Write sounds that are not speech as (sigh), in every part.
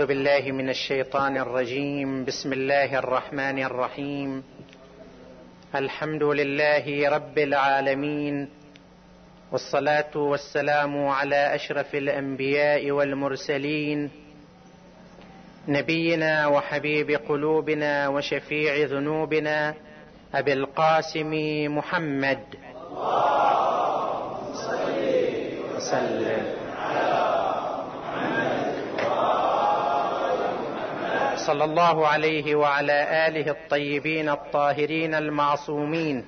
أعوذ بالله من الشيطان الرجيم. بسم الله الرحمن الرحيم. الحمد لله رب العالمين والصلاة والسلام على أشرف الأنبياء والمرسلين نبينا وحبيب قلوبنا وشفيع ذنوبنا أبي القاسم محمد. وسلم. صلى الله عليه وعلى آله الطيبين الطاهرين المعصومين.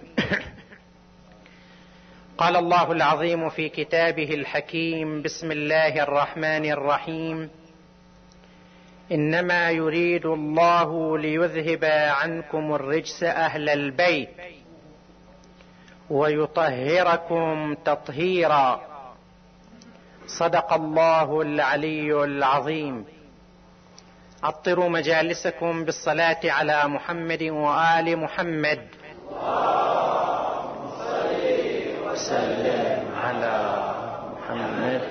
(coughs) قال الله العظيم في كتابه الحكيم بسم الله الرحمن الرحيم. إنما يريد الله ليذهب عنكم الرجس أهل البيت ويطهركم تطهيرا. صدق الله العلي العظيم. عطروا مجالسكم بالصلاة على محمد وآل محمد. وسلم على محمد.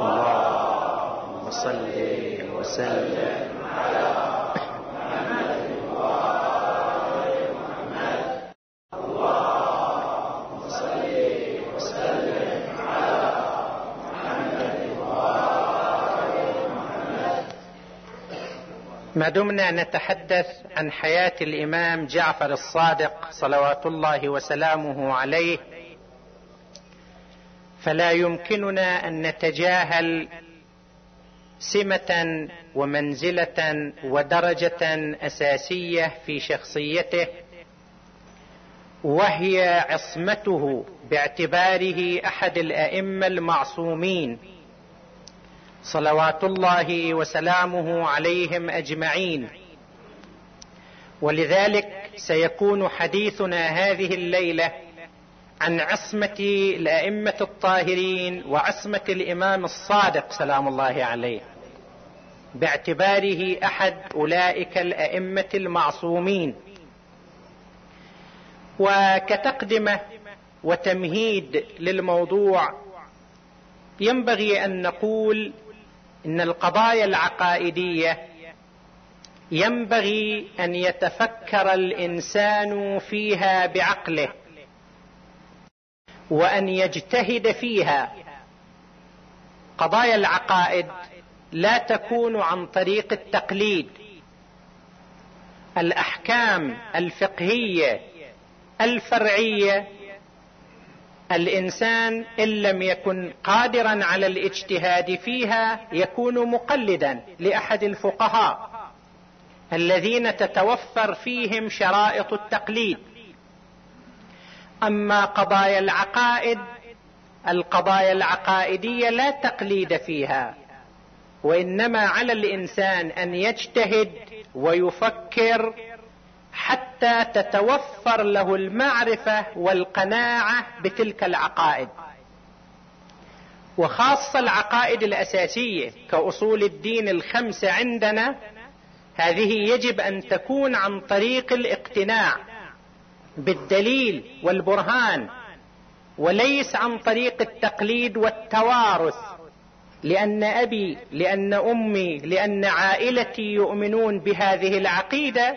اللهم صل وسلم. ما دمنا نتحدث عن حياة الإمام جعفر الصادق صلوات الله وسلامه عليه فلا يمكننا أن نتجاهل سمة ومنزلة ودرجة أساسية في شخصيته وهي عصمته باعتباره أحد الأئمة المعصومين. صلوات الله وسلامه عليهم أجمعين. ولذلك سيكون حديثنا هذه الليلة عن عصمة الأئمة الطاهرين وعصمة الإمام الصادق سلام الله عليه باعتباره أحد أولئك الأئمة المعصومين. وكتقدمة وتمهيد للموضوع ينبغي أن نقول إن القضايا العقائدية ينبغي أن يتفكر الإنسان فيها بعقله وأن يجتهد فيها. قضايا العقائد لا تكون عن طريق التقليد. الأحكام الفقهية الفرعية الإنسان إن لم يكن قادرا على الاجتهاد فيها يكون مقلدا لأحد الفقهاء الذين تتوفر فيهم شرائط التقليد. أما قضايا العقائد القضايا العقائدية لا تقليد فيها وإنما على الإنسان أن يجتهد ويفكر حتى تتوفر له المعرفة والقناعة بتلك العقائد. وخاصة العقائد الأساسية كأصول الدين الخمسه عندنا هذه يجب أن تكون عن طريق الاقتناع بالدليل والبرهان وليس عن طريق التقليد والتوارث. لأن أبي لأن أمي لأن عائلتي يؤمنون بهذه العقيدة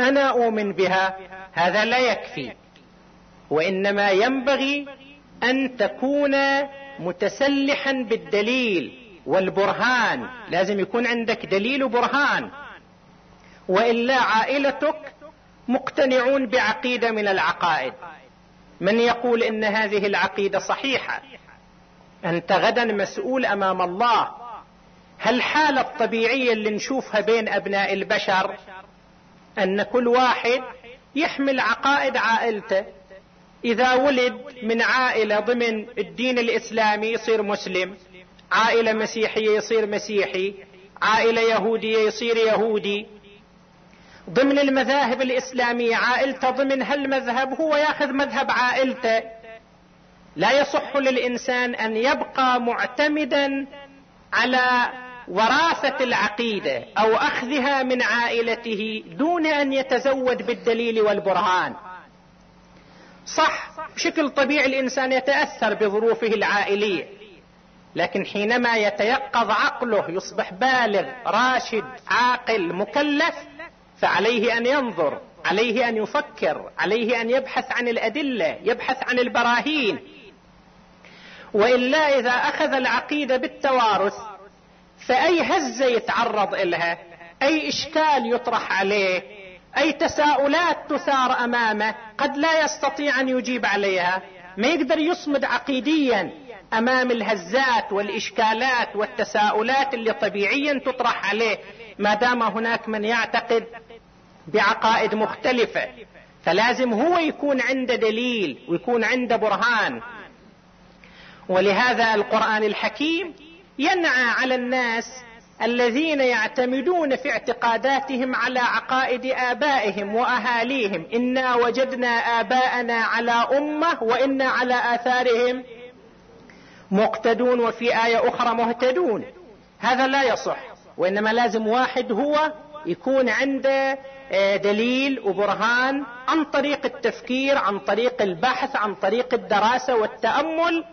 أنا أؤمن بها هذا لا يكفي. وإنما ينبغي أن تكون متسلحا بالدليل والبرهان. لازم يكون عندك دليل وبرهان. وإلا عائلتك مقتنعون بعقيدة من العقائد. من يقول إن هذه العقيدة صحيحة؟ أنت غدا مسؤول أمام الله. هل الحاله الطبيعيه اللي نشوفها بين أبناء البشر أن كل واحد يحمل عقائد عائلته. إذا ولد من عائلة ضمن الدين الإسلامي يصير مسلم عائلة مسيحية يصير مسيحي عائلة يهودية يصير يهودي. ضمن المذاهب الإسلامية عائلته ضمن هالمذهب هو ياخذ مذهب عائلته. لا يصح للإنسان أن يبقى معتمدا على وراثة العقيدة أو أخذها من عائلته دون أن يتزود بالدليل والبرهان. صح بشكل طبيعي الإنسان يتأثر بظروفه العائلية لكن حينما يتيقظ عقله يصبح بالغ راشد عاقل مكلف فعليه أن ينظر عليه أن يفكر عليه أن يبحث عن الأدلة يبحث عن البراهين. وإلا إذا أخذ العقيدة بالتوارث فأي هزه يتعرض إلها أي إشكال يطرح عليه أي تساؤلات تثار أمامه قد لا يستطيع أن يجيب عليها ما يقدر يصمد عقيديا أمام الهزات والإشكالات والتساؤلات اللي طبيعيا تطرح عليه ما دام هناك من يعتقد بعقائد مختلفة. فلازم هو يكون عنده دليل ويكون عنده برهان. ولهذا القرآن الحكيم ينعى على الناس الذين يعتمدون في اعتقاداتهم على عقائد آبائهم وأهاليهم. إنا وجدنا آباءنا على أمة وإنا على آثارهم مقتدون وفي آية أخرى مهتدون. هذا لا يصح وإنما لازم واحد هو يكون عنده آه، دليل وبرهان عن طريق التفكير عن طريق البحث عن طريق الدراسة والتأمل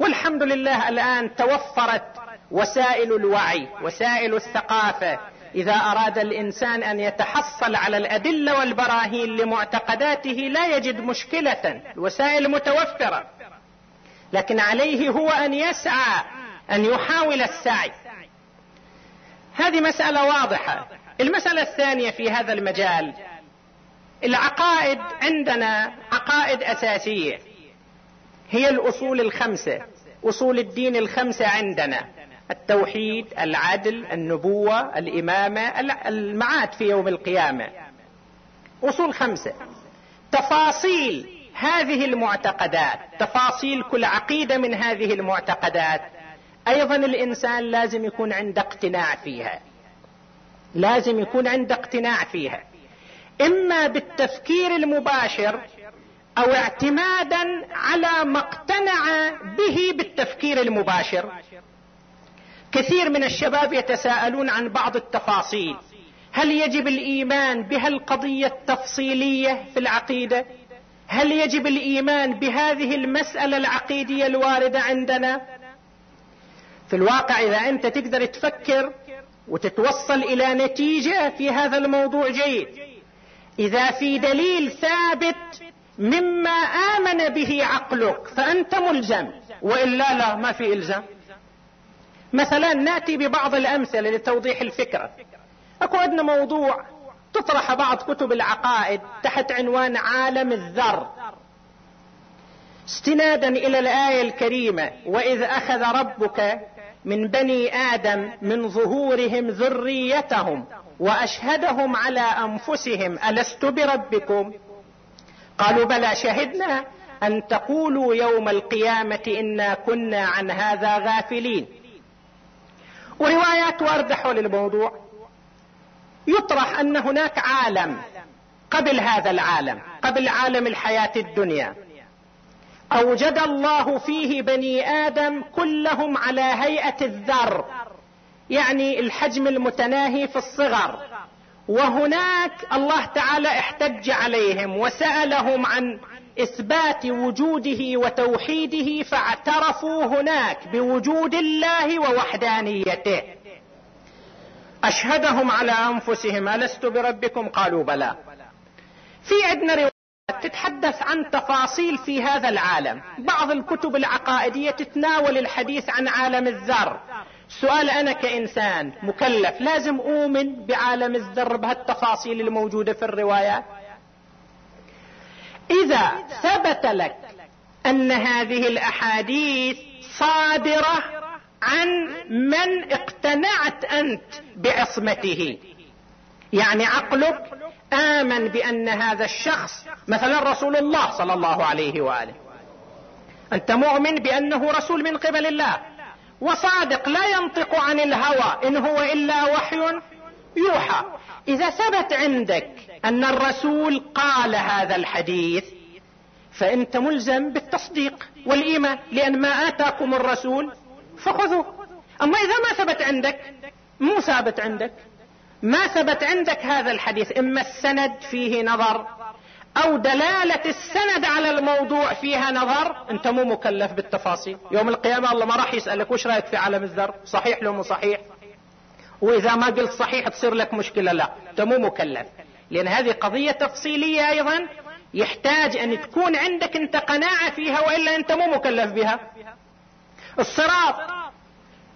والحمد لله الآن توفرت وسائل الوعي وسائل الثقافة. إذا أراد الإنسان أن يتحصل على الأدلة والبراهين لمعتقداته لا يجد مشكلة. الوسائل متوفرة. لكن عليه هو أن يسعى أن يحاول السعي. هذه مسألة واضحة. المسألة الثانية في هذا المجال العقائد عندنا عقائد أساسية. هي الأصول الخمسة. أصول الدين الخمسة عندنا. التوحيد العدل النبوة الإمامة المعاد في يوم القيامة. أصول خمسة. تفاصيل هذه المعتقدات. تفاصيل كل عقيدة من هذه المعتقدات. أيضا الإنسان لازم يكون عنده اقتناع فيها. لازم يكون عنده اقتناع فيها. إما بالتفكير المباشر أو اعتمادا على ما اقتنع به بالتفكير المباشر. كثير من الشباب يتساءلون عن بعض التفاصيل. هل يجب الإيمان بهالقضيه التفصيلية في العقيدة؟ هل يجب الإيمان بهذه المسألة العقيدية الواردة عندنا؟ في الواقع إذا أنت تقدر تفكر وتتوصل إلى نتيجة في هذا الموضوع جيد. إذا في دليل ثابت مما آمن به عقلك فأنت ملزم. وإلا لا ما في إلزام. مثلا نأتي ببعض الأمثلة لتوضيح الفكرة. أكو عندنا موضوع تطرح بعض كتب العقائد تحت عنوان عالم الذر. استنادا إلى الآية الكريمة وإذ أخذ ربك من بني آدم من ظهورهم ذريتهم وأشهدهم على أنفسهم ألست بربكم؟ قالوا بلى شهدنا أن تقولوا يوم القيامة إنا كنا عن هذا غافلين. وروايات واردة حول الموضوع. يطرح أن هناك عالم قبل هذا العالم قبل عالم الحياة الدنيا. أوجد الله فيه بني آدم كلهم على هيئة الذر يعني الحجم المتناهي في الصغر. وهناك الله تعالى احتج عليهم وسألهم عن إثبات وجوده وتوحيده فاعترفوا هناك بوجود الله ووحدانيته. أشهدهم على أنفسهم ألست بربكم؟ قالوا بلى. في عندنا روايات تتحدث عن تفاصيل في هذا العالم. بعض الكتب العقائدية تتناول الحديث عن عالم الذر. سؤال أنا كإنسان مكلف لازم أؤمن بعالم الذر بهالتفاصيل الموجودة في الروايات إذا ثبت لك أن هذه الأحاديث صادرة عن من اقتنعت أنت بعصمته. يعني عقلك آمن بأن هذا الشخص مثلا رسول الله صلى الله عليه وآله. أنت مؤمن بأنه رسول من قبل الله. وصادق لا ينطق عن الهوى إن هو إلا وحي يوحى. إذا ثبت عندك أن الرسول قال هذا الحديث فأنت ملزم بالتصديق والإيمان لأن ما آتاكم الرسول فخذوه. أما إذا ما ثبت عندك مو ثابت عندك. ما ثبت عندك هذا الحديث إما السند فيه نظر أو دلالة السند على الموضوع فيها نظر. أنت مو مكلف بالتفاصيل. يوم القيامة الله ما راح يسألك وش رأيك في عالم الذر صحيح لو مو صحيح؟ وإذا ما قلت صحيح تصير لك مشكلة. لا أنت مو مكلف. لأن هذه قضية تفصيلية أيضا. يحتاج أن تكون عندك أنت قناعة فيها وإلا أنت مو مكلف بها. الصراط.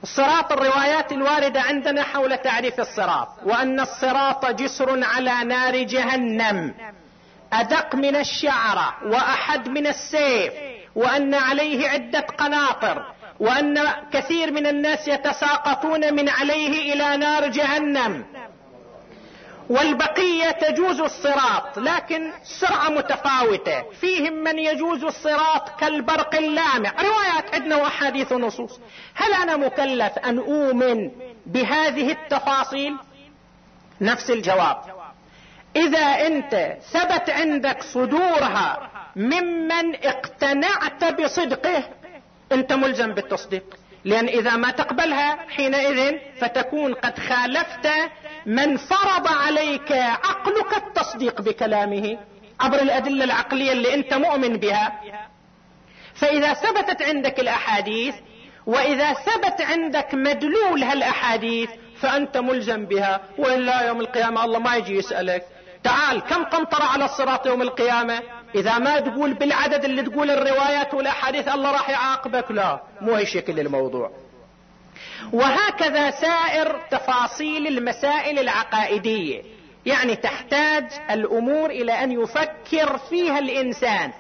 الصراط الروايات الواردة عندنا حول تعريف الصراط. وأن الصراط جسر على نار جهنم. أدق من الشعرة وأحد من السيف وأن عليه عدة قناطر وأن كثير من الناس يتساقطون من عليه إلى نار جهنم. والبقية تجوز الصراط لكن سرعة متفاوتة. فيهم من يجوز الصراط كالبرق اللامع. روايات عندنا وأحاديث ونصوص. هل أنا مكلف أن أؤمن بهذه التفاصيل؟ نفس الجواب. إذا أنت ثبت عندك صدورها ممن اقتنعت بصدقه أنت ملزم بالتصديق. لأن إذا ما تقبلها حينئذ فتكون قد خالفت من فرض عليك عقلك التصديق بكلامه عبر الأدلة العقلية اللي أنت مؤمن بها. فإذا ثبتت عندك الأحاديث وإذا ثبت عندك مدلول هالأحاديث فأنت ملزم بها. وإلا يوم القيامة الله ما يجي يسألك. تعال كم قنطرة على الصراط يوم القيامة؟ إذا ما تقول بالعدد اللي تقول الروايات والاحاديث الله راح يعاقبك. لا مو هي شكل الموضوع. وهكذا سائر تفاصيل المسائل العقائدية. يعني تحتاج الأمور إلى أن يفكر فيها الإنسان.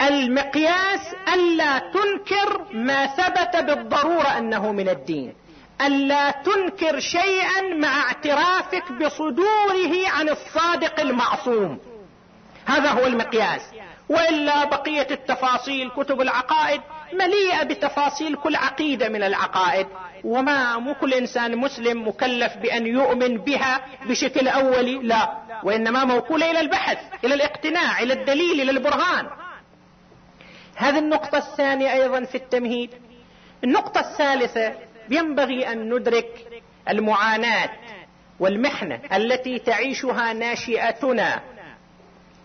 المقياس ألا تنكر ما ثبت بالضرورة أنه من الدين. الا تنكر شيئا مع اعترافك بصدوره عن الصادق المعصوم. هذا هو المقياس. وإلا بقية التفاصيل كتب العقائد مليئة بتفاصيل كل عقيدة من العقائد. وما مو كل إنسان مسلم مكلف بأن يؤمن بها بشكل أولي لا. وإنما موكوله إلى البحث إلى الاقتناع إلى الدليل إلى البرهان. هذه النقطة الثانية أيضا في التمهيد. النقطة الثالثة ينبغي أن ندرك المعاناة والمحنة التي تعيشها ناشئتنا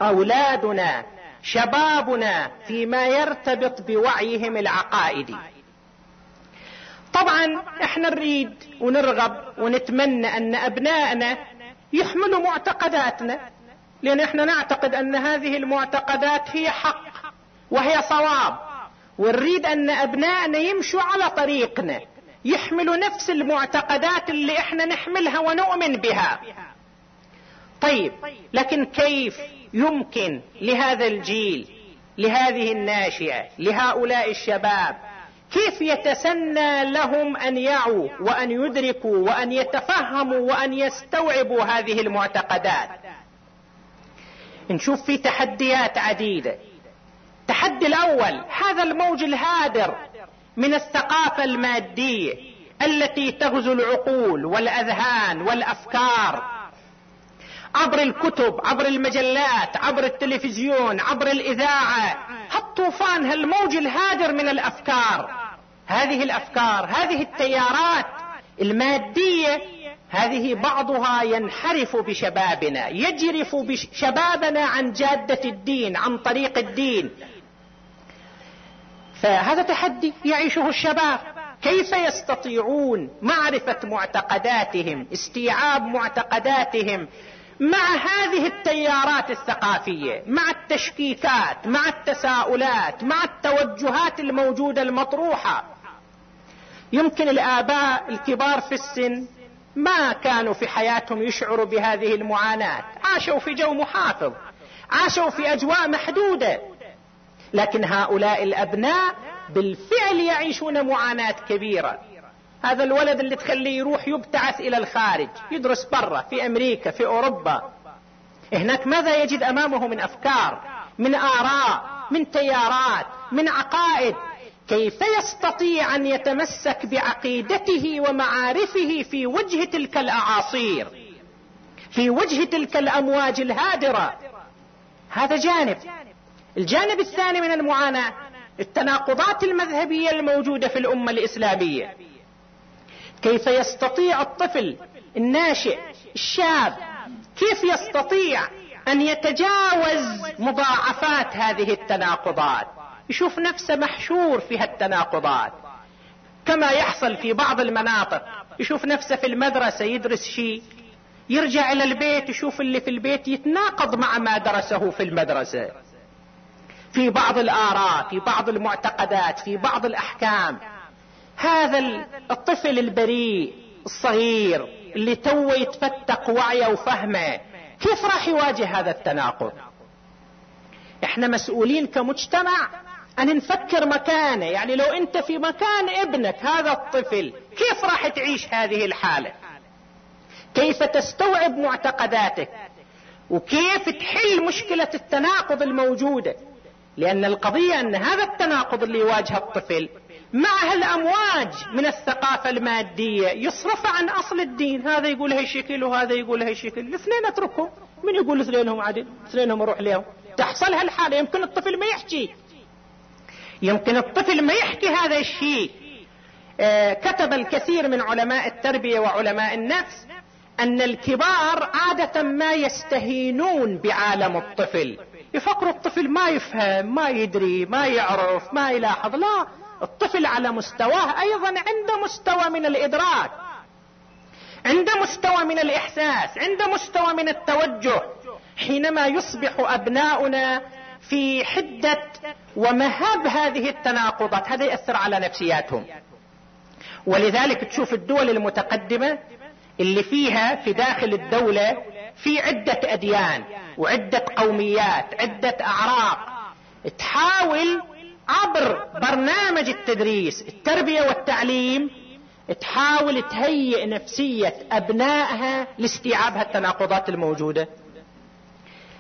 أولادنا شبابنا فيما يرتبط بوعيهم العقائدي. طبعا إحنا نريد ونرغب ونتمنى أن ابنائنا يحملوا معتقداتنا لأن إحنا نعتقد أن هذه المعتقدات هي حق وهي صواب ونريد أن ابنائنا يمشوا على طريقنا. يحملوا نفس المعتقدات اللي إحنا نحملها ونؤمن بها. طيب لكن كيف يمكن لهذا الجيل لهذه الناشئة لهؤلاء الشباب كيف يتسنى لهم أن يعوا وأن يدركوا وأن يتفهموا وأن يستوعبوا هذه المعتقدات؟ نشوف في تحديات عديدة. التحدي الأول هذا الموج الهادر من الثقافة المادية التي تغزو العقول والأذهان والأفكار. عبر الكتب عبر المجلات عبر التلفزيون عبر الإذاعة هالطوفان هالموج الهادر من الأفكار. هذه الأفكار هذه التيارات المادية هذه بعضها ينحرف بشبابنا يجرف بشبابنا عن جادة الدين عن طريق الدين. فهذا تحدي يعيشه الشباب. كيف يستطيعون معرفة معتقداتهم استيعاب معتقداتهم مع هذه التيارات الثقافية مع التشكيكات مع التساؤلات مع التوجهات الموجودة المطروحة؟ يمكن الآباء الكبار في السن ما كانوا في حياتهم يشعروا بهذه المعاناة. عاشوا في جو محافظ عاشوا في أجواء محدودة. لكن هؤلاء الأبناء بالفعل يعيشون معاناة كبيرة. هذا الولد اللي تخليه يروح يبتعث إلى الخارج يدرس برا في أمريكا في أوروبا. هناك ماذا يجد أمامه من أفكار من آراء من تيارات من عقائد؟ كيف يستطيع أن يتمسك بعقيدته ومعارفه في وجه تلك الأعاصير في وجه تلك الأمواج الهادرة؟ هذا جانب. الجانب الثاني من المعاناة التناقضات المذهبية الموجودة في الأمة الإسلامية. كيف يستطيع الطفل الناشئ الشاب كيف يستطيع أن يتجاوز مضاعفات هذه التناقضات؟ يشوف نفسه محشور في هالتناقضات. كما يحصل في بعض المناطق يشوف نفسه في المدرسة يدرس شيء يرجع إلى البيت يشوف اللي في البيت يتناقض مع ما درسه في المدرسة. في بعض الآراء في بعض المعتقدات في بعض الأحكام. هذا الطفل البريء الصغير اللي تو يتفتق وعيه وفهمه كيف راح يواجه هذا التناقض؟ إحنا مسؤولين كمجتمع أن نفكر مكانه. يعني لو أنت في مكان ابنك هذا الطفل كيف راح تعيش هذه الحالة؟ كيف تستوعب معتقداتك؟ وكيف تحل مشكلة التناقض الموجودة؟ لأن القضية أن هذا التناقض اللي يواجه الطفل مع هالأمواج من الثقافة المادية يصرف عن أصل الدين. هذا يقول هالشكل وهذا يقول هالشكل الاثنين اتركهم من يقول اثنينهم عدل؟ اثنينهم أروح لهم. تحصل هالحالة. يمكن الطفل ما يحكي. يمكن الطفل ما يحكي هذا الشيء. آه كتب الكثير من علماء التربية وعلماء النفس أن الكبار عادة ما يستهينون بعالم الطفل. يفكروا الطفل ما يفهم ما يدري ما يعرف ما يلاحظ. لا الطفل على مستواه أيضا عنده مستوى من الإدراك عنده مستوى من الإحساس عنده مستوى من التوجه. حينما يصبح أبناؤنا في حدة ومهاب هذه التناقضات هذا يأثر على نفسياتهم. ولذلك تشوف الدول المتقدمة اللي فيها في داخل الدولة في عدة أديان. وعدة قوميات عدة أعراق. تحاول عبر برنامج التدريس التربية والتعليم تحاول تهيئ نفسية أبنائها لاستيعاب هالتناقضات الموجودة.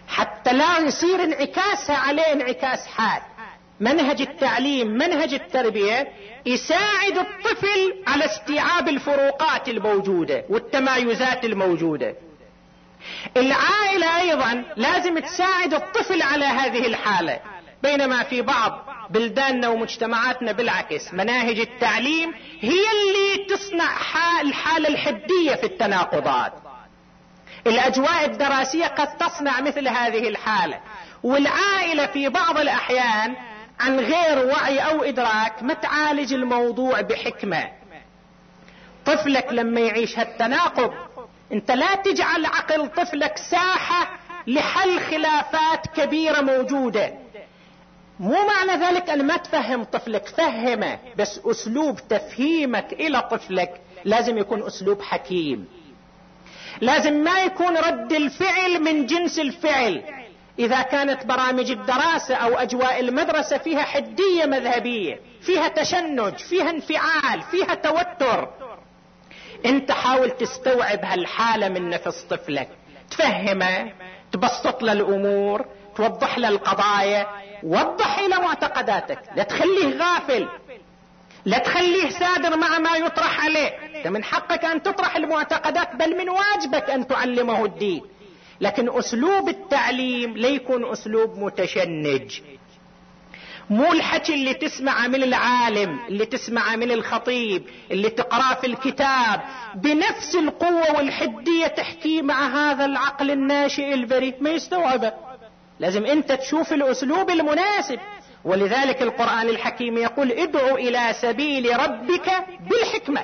حتى لا يصير انعكاسها عليه انعكاس حاد. منهج التعليم منهج التربية يساعد الطفل على استيعاب الفروقات الموجودة والتمايزات الموجودة. العائلة أيضا لازم تساعد الطفل على هذه الحالة بينما في بعض بلداننا ومجتمعاتنا بالعكس مناهج التعليم هي اللي تصنع الحالة الحدية في التناقضات. الأجواء الدراسية قد تصنع مثل هذه الحالة. والعائلة في بعض الأحيان عن غير وعي أو إدراك ما تعالج الموضوع بحكمة. طفلك لما يعيش هالتناقض انت لا تجعل عقل طفلك ساحة لحل خلافات كبيرة موجودة. مو معنى ذلك أن ما تفهم طفلك فهمه بس أسلوب تفهيمك إلى طفلك لازم يكون أسلوب حكيم. لازم ما يكون رد الفعل من جنس الفعل. إذا كانت برامج الدراسة أو أجواء المدرسة فيها حدية مذهبية فيها تشنج فيها انفعال فيها توتر انت حاول تستوعب هالحالة من نفس طفلك. تفهمه تبسط له الأمور توضح له القضايا وضح له معتقداتك. لا تخليه غافل. لا تخليه سادر مع ما يطرح عليه. انت من حقك أن تطرح المعتقدات بل من واجبك أن تعلمه الدين. لكن أسلوب التعليم ليكون أسلوب متشنج. مو الحكي اللي تسمعه من العالم اللي تسمعه من الخطيب اللي تقراه في الكتاب. بنفس القوة والحدية تحكي مع هذا العقل الناشئ البريء. ما يستوعبه لازم أنت تشوف الأسلوب المناسب. ولذلك القرآن الحكيم يقول ادعو إلى سبيل ربك بالحكمة.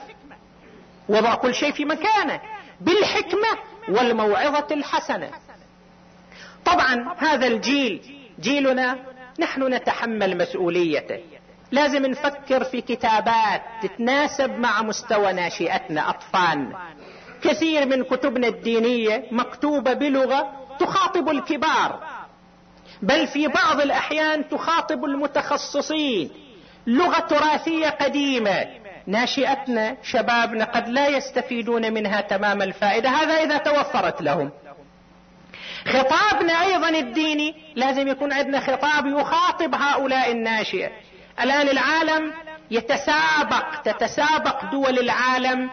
وضع كل شيء في مكانه. بالحكمة والموعظة الحسنة. طبعا هذا الجيل جيلنا نحن نتحمل مسؤوليته. لازم نفكر في كتابات تتناسب مع مستوى ناشئتنا اطفالنا كثير من كتبنا الدينية مكتوبة بلغة تخاطب الكبار بل في بعض الأحيان تخاطب المتخصصين. لغة تراثية قديمة. ناشئتنا شبابنا قد لا يستفيدون منها تمام الفائدة. هذا إذا توفرت لهم. خطابنا أيضا الديني لازم يكون عندنا خطاب يخاطب هؤلاء الناشئة. الآن العالم يتسابق تتسابق دول العالم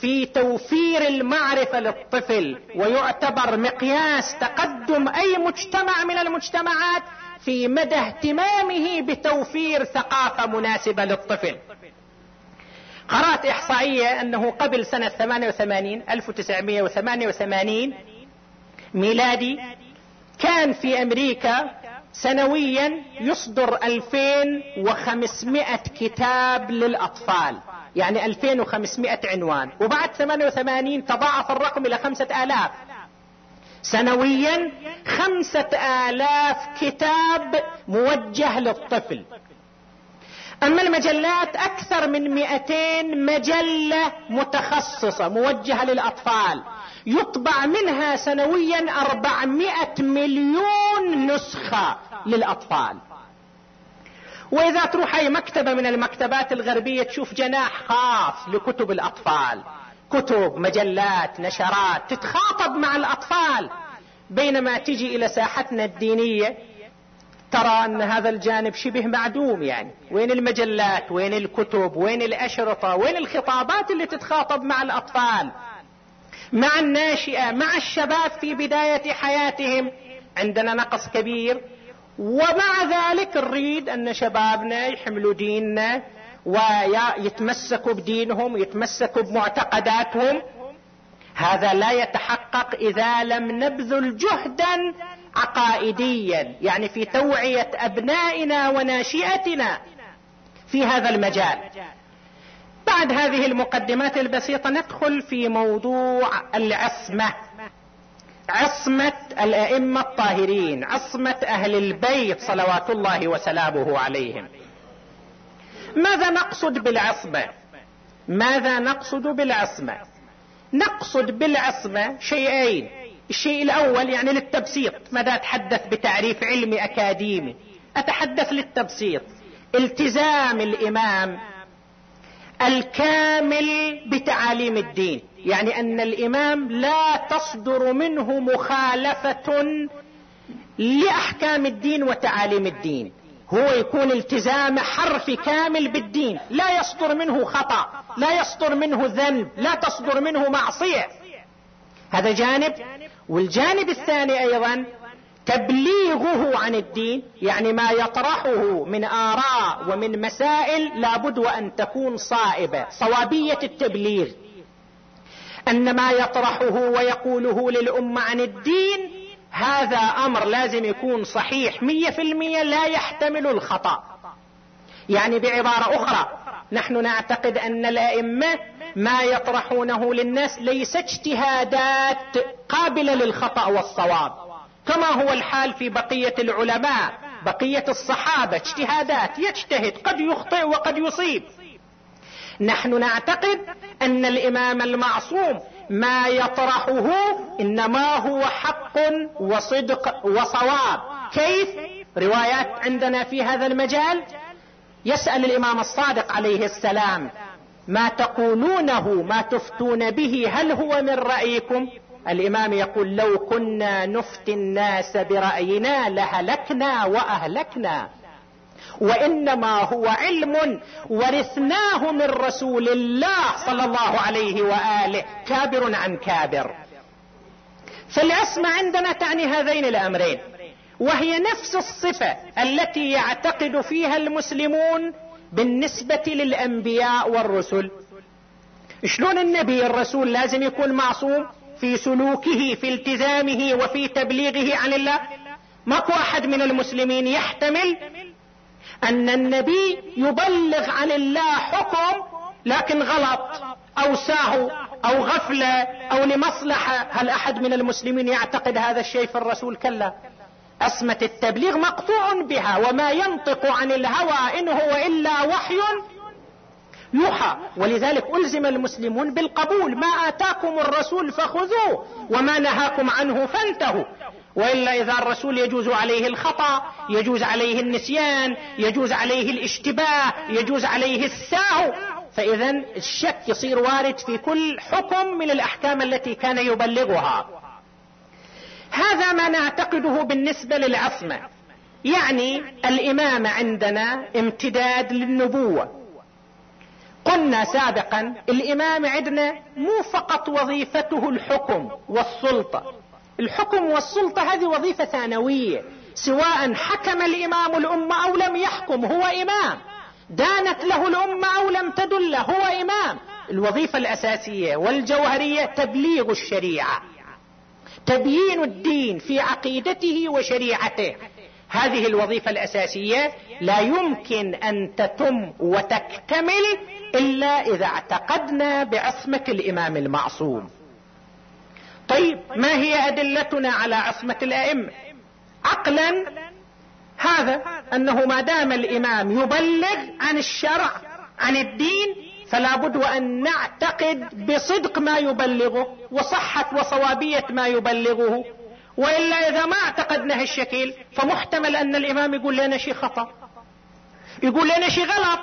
في توفير المعرفة للطفل ويعتبر مقياس تقدم أي مجتمع من المجتمعات في مدى اهتمامه بتوفير ثقافة مناسبة للطفل. قرأت إحصائية أنه قبل سنة 88 1988 ميلادي كان في أمريكا سنويا يصدر 2500 كتاب للأطفال يعني 2500 عنوان وبعد 88 تضاعف الرقم إلى 5000 سنويا خمسة آلاف كتاب موجه للطفل. أما المجلات أكثر من مئتين مجلة متخصصة موجهة للأطفال يطبع منها سنويا أربعمائة مليون نسخة للأطفال. وإذا تروح أي مكتبة من المكتبات الغربية تشوف جناح خاص لكتب الأطفال. كتب مجلات نشرات تتخاطب مع الأطفال. بينما تجي إلى ساحتنا الدينية ترى أن هذا الجانب شبه معدوم يعني. وين المجلات؟ وين الكتب؟ وين الأشرطة؟ وين الخطابات اللي تتخاطب مع الأطفال؟ مع الناشئة؟ مع الشباب في بداية حياتهم؟ عندنا نقص كبير. ومع ذلك نريد أن شبابنا يحملوا ديننا ويتمسكوا بدينهم يتمسكوا بمعتقداتهم. هذا لا يتحقق إذا لم نبذل جهدا عقائديا يعني في توعية أبنائنا وناشئتنا في هذا المجال. بعد هذه المقدمات البسيطة ندخل في موضوع العصمة. عصمة الأئمة الطاهرين عصمة أهل البيت صلوات الله وسلامه عليهم. ماذا نقصد بالعصمة؟ ماذا نقصد بالعصمة؟ نقصد بالعصمة شيئين. الشيء الأول يعني للتبسيط. ماذا أتحدث بتعريف علمي أكاديمي؟ أتحدث للتبسيط. التزام الإمام الكامل بتعاليم الدين. يعني أن الإمام لا تصدر منه مخالفة لأحكام الدين وتعاليم الدين. هو يكون التزام حرفي كامل بالدين. لا يصدر منه خطأ لا يصدر منه ذنب لا تصدر منه معصية. هذا جانب. والجانب الثاني أيضا تبليغه عن الدين يعني ما يطرحه من آراء ومن مسائل لابد وأن تكون صائبة صوابية التبليغ. أن ما يطرحه ويقوله للأمة عن الدين هذا أمر لازم يكون صحيح. مية في المية لا يحتمل الخطأ. يعني بعبارة أخرى نحن نعتقد أن الأئمة ما يطرحونه للناس ليس اجتهادات قابلة للخطأ والصواب. كما هو الحال في بقية العلماء بقية الصحابة اجتهادات يجتهد قد يخطئ وقد يصيب. نحن نعتقد أن الإمام المعصوم ما يطرحه إنما هو حق وصدق وصواب. كيف؟ روايات عندنا في هذا المجال. يسأل الإمام الصادق عليه السلام. ما تقولونه ما تفتون به هل هو من رأيكم؟ الإمام يقول لو كنا نفتي الناس برأينا لهلكنا وأهلكنا. وإنما هو علم ورثناه من رسول الله صلى الله عليه وآله. كابر عن كابر؟ فالعصمه عندنا تعني هذين الأمرين. وهي نفس الصفة التي يعتقد فيها المسلمون بالنسبة للأنبياء والرسل. شلون النبي الرسول لازم يكون معصوم؟ في سلوكه في التزامه وفي تبليغه عن الله. ماكو أحد من المسلمين يحتمل أن النبي يبلغ عن الله حكم لكن غلط أو ساهو أو غفلة أو لمصلحة. هل أحد من المسلمين يعتقد هذا الشيء في الرسول؟ كلا. اسمه التبليغ مقطوع بها وما ينطق عن الهوى إن هو إلا وحي يوحى. ولذلك ألزم المسلمون بالقبول. ما آتاكم الرسول فخذوه وما نهاكم عنه فانتهوا. وإلا إذا الرسول يجوز عليه الخطأ يجوز عليه النسيان يجوز عليه الاشتباه يجوز عليه الساهو. فاذا الشك يصير وارد في كل حكم من الأحكام التي كان يبلغها. هذا ما نعتقده بالنسبة للعصمة. يعني الامامه عندنا امتداد للنبوة. قلنا سابقا الإمام عندنا مو فقط وظيفته الحكم والسلطة. الحكم والسلطة هذه وظيفة ثانوية. سواء حكم الإمام الأمة أو لم يحكم هو إمام. دانت له الأمة أو لم تدل هو إمام. الوظيفة الأساسية والجوهرية تبليغ الشريعة. تبيين الدين في عقيدته وشريعته. هذه الوظيفة الأساسية لا يمكن أن تتم وتكتمل إلا إذا اعتقدنا بعصمة الإمام المعصوم. طيب ما هي أدلتنا على عصمة الأئمة؟ عقلا هذا أنه ما دام الإمام يبلغ عن الشرع عن الدين فلا بد وأن نعتقد بصدق ما يبلغه وصحة وصوابية ما يبلغه. وإلا إذا ما اعتقدنا هالشكل فمحتمل أن الإمام يقول لنا شيء خطأ. يقول لنا شيء غلط.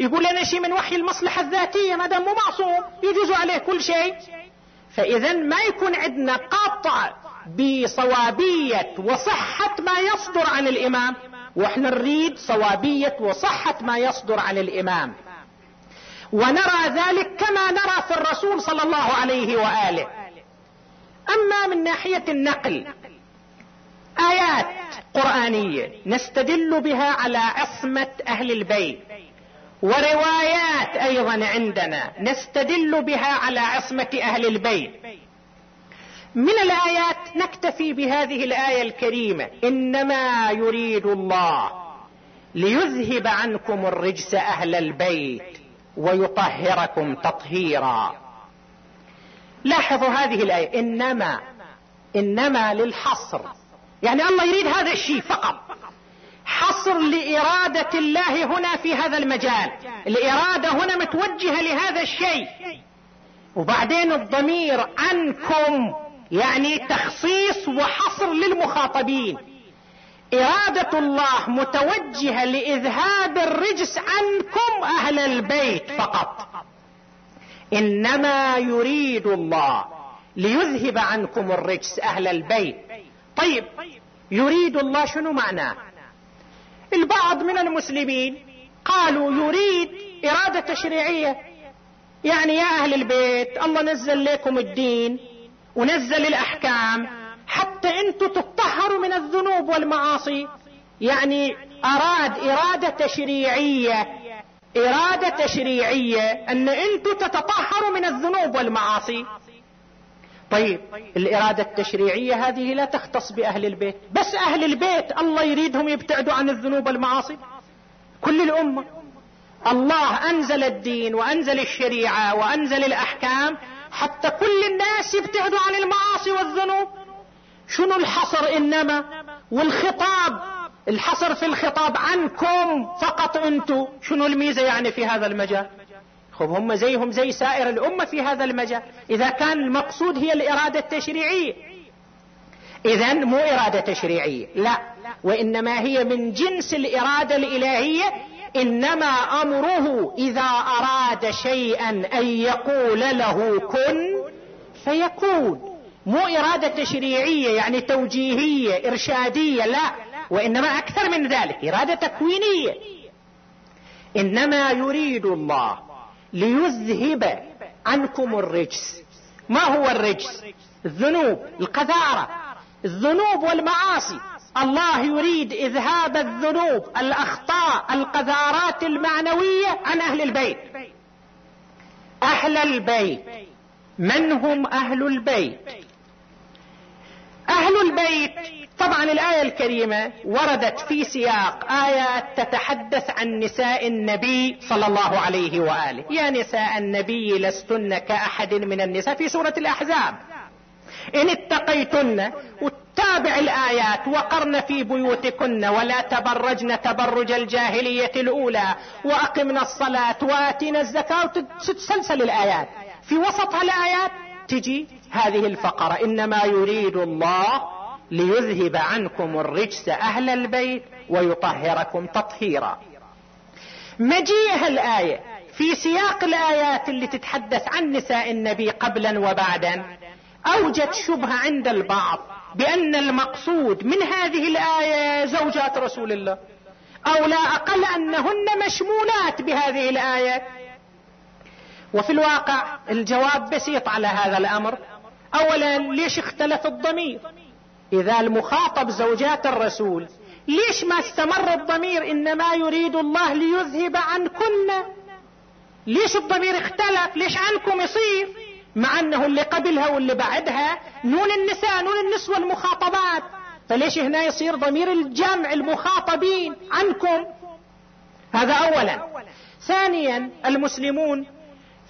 يقول لنا شيء من وحي المصلحة الذاتية ما دام معصوم يجوز عليه كل شيء. فإذا ما يكون عندنا قطع بصوابية وصحة ما يصدر عن الإمام وإحنا نريد صوابية وصحة ما يصدر عن الإمام. ونرى ذلك كما نرى في الرسول صلى الله عليه وآله. أما من ناحية النقل آيات قرآنية نستدل بها على عصمة أهل البيت وروايات أيضا عندنا نستدل بها على عصمة أهل البيت. من الآيات نكتفي بهذه الآية الكريمة إنما يريد الله ليذهب عنكم الرجس أهل البيت. ويطهركم تطهيرا. لاحظوا هذه الآية. إنما إنما للحصر. يعني الله يريد هذا الشيء فقط. حصر لإرادة الله هنا في هذا المجال. الإرادة هنا متوجهة لهذا الشيء. وبعدين الضمير عنكم يعني تخصيص وحصر للمخاطبين. إرادة الله متوجهة لإذهاب الرجس عنكم أهل البيت فقط. إنما يريد الله ليذهب عنكم الرجس أهل البيت. طيب يريد الله شنو معناه البعض من المسلمين قالوا يريد إرادة تشريعية. يعني يا أهل البيت الله نزل لكم الدين ونزل الأحكام. حتى أنتم تطهروا من الذنوب والمعاصي. يعني أراد إرادة تشريعية. إرادة تشريعية أن أنتم تتطهروا من الذنوب والمعاصي. طيب الإرادة التشريعية هذه لا تختص بأهل البيت. بس أهل البيت الله يريدهم يبتعدوا عن الذنوب والمعاصي. كل الأمة. الله أنزل الدين وأنزل الشريعة وأنزل الأحكام حتى كل الناس يبتعدوا عن المعاصي والذنوب. شنو الحصر إنما؟ والخطاب. الحصر في الخطاب عنكم فقط أنتم شنو الميزة يعني في هذا المجال؟ خب هم زيهم زي سائر الأمة في هذا المجال. إذا كان المقصود هي الإرادة التشريعية. إذا مو إرادة تشريعية. لا. وإنما هي من جنس الإرادة الإلهية. إنما أمره إذا أراد شيئا أن يقول له كن فيكون. مو إرادة تشريعية يعني توجيهية إرشادية لا. وإنما أكثر من ذلك إرادة تكوينية. إنما يريد الله ليذهب عنكم الرجس. ما هو الرجس؟ الذنوب القذارة. الذنوب والمعاصي. الله يريد إذهاب الذنوب الأخطاء القذارات المعنوية عن أهل البيت. أهل البيت. من هم أهل البيت؟ أهل البيت. طبعا الآية الكريمة وردت في سياق آيات تتحدث عن نساء النبي صلى الله عليه وآله. يا نساء النبي لستن كأحد من النساء في سورة الأحزاب. إن اتقيتن وتابع الآيات وقرن في بيوتكن ولا تبرجن تبرج الجاهلية الأولى وأقمنا الصلاة وآتينا الزكاة وتتسلسل الآيات. في وسطها الآيات تجي هذه الفقرة. إنما يريد الله ليذهب عنكم الرجس أهل البيت ويطهركم تطهيرا. مجيء الآية في سياق الآيات اللي تتحدث عن نساء النبي قبلا وبعدا اوجد شبهة عند البعض بأن المقصود من هذه الآية زوجات رسول الله أو لا أقل أنهن مشمولات بهذه الآية. وفي الواقع الجواب بسيط على هذا الأمر اولا ليش اختلف الضمير؟ إذا المخاطب زوجات الرسول ليش ما استمر الضمير؟ إنما يريد الله ليذهب عنكن. ليش الضمير اختلف؟ ليش عنكم يصير؟ مع أنه اللي قبلها واللي بعدها نون النساء نون النسوة المخاطبات فليش هنا يصير ضمير الجمع المخاطبين عنكم؟ هذا اولا. ثانيا المسلمون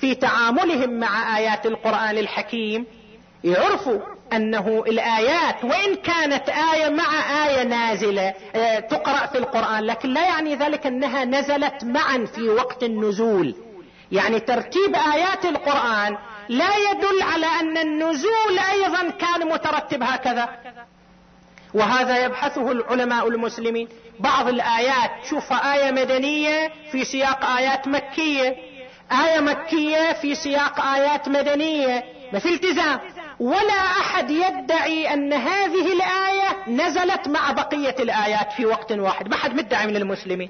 في تعاملهم مع آيات القرآن الحكيم يعرفوا أنه الآيات وإن كانت آية مع آية نازلة آه، تقرأ في القرآن لكن لا يعني ذلك أنها نزلت معا في وقت النزول. يعني ترتيب آيات القرآن لا يدل على أن النزول أيضا كان مترتب هكذا. وهذا يبحثه العلماء المسلمين. بعض الآيات شوف آية مدنية في سياق آيات مكية. آية مكية في سياق آيات مدنية ما في التزام ولا أحد يدعي أن هذه الآية نزلت مع بقية الآيات في وقت واحد. ما حد مدعي من المسلمين.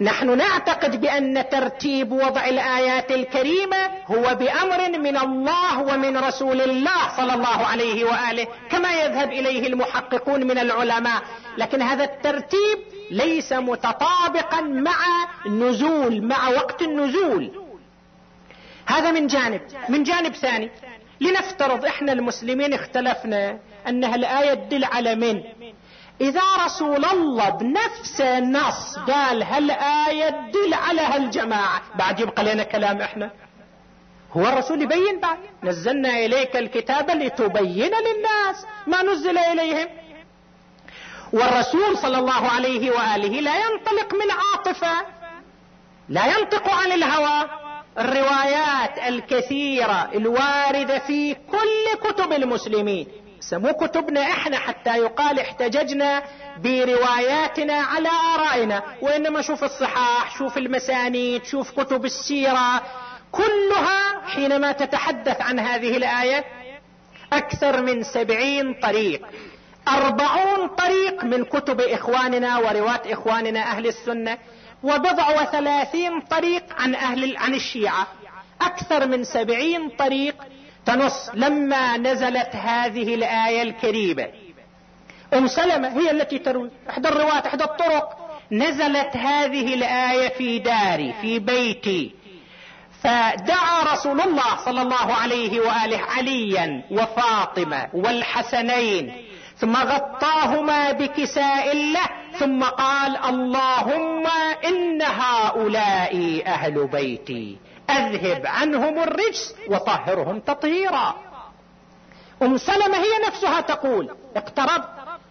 نحن نعتقد بأن ترتيب وضع الآيات الكريمة هو بأمر من الله ومن رسول الله صلى الله عليه وآله كما يذهب إليه المحققون من العلماء. لكن هذا الترتيب ليس متطابقا مع نزول مع وقت النزول. هذا من جانب. من جانب ثاني لنفترض إحنا المسلمين اختلفنا أنها الآية تدل على من؟ إذا رسول الله بنفس النص قال هالآية تدل على هالجماعة؟ بعد يبقى لنا كلام إحنا. هو الرسول يبين بعد. نزلنا إليك الكتاب لتبين للناس ما نزل إليهم. والرسول صلى الله عليه وآله لا ينطلق من عاطفة لا ينطق عن الهوى. الروايات الكثيرة الواردة في كل كتب المسلمين. سمو كتبنا إحنا حتى يقال احتججنا برواياتنا على آرائنا وإنما شوف الصحاح شوف المسانيد شوف كتب السيرة كلها حينما تتحدث عن هذه الآية أكثر من سبعين طريق. أربعون طريق من كتب إخواننا ورواة إخواننا أهل السنة. وبضع وثلاثين طريق عن أهل عن الشيعة. أكثر من سبعين طريق تنص لما نزلت هذه الآية الكريمة. أم سلمة هي التي تروي. إحدى الرواة إحدى الطرق. نزلت هذه الآية في داري في بيتي. فدعا رسول الله صلى الله عليه وآله عليا وفاطمة والحسنين ثم غطاهما بكساء له ثم قال اللهم إن هؤلاء أهل بيتي أذهب عنهم الرجس وطهرهم تطهيرا. أم سلمة هي نفسها تقول اقترب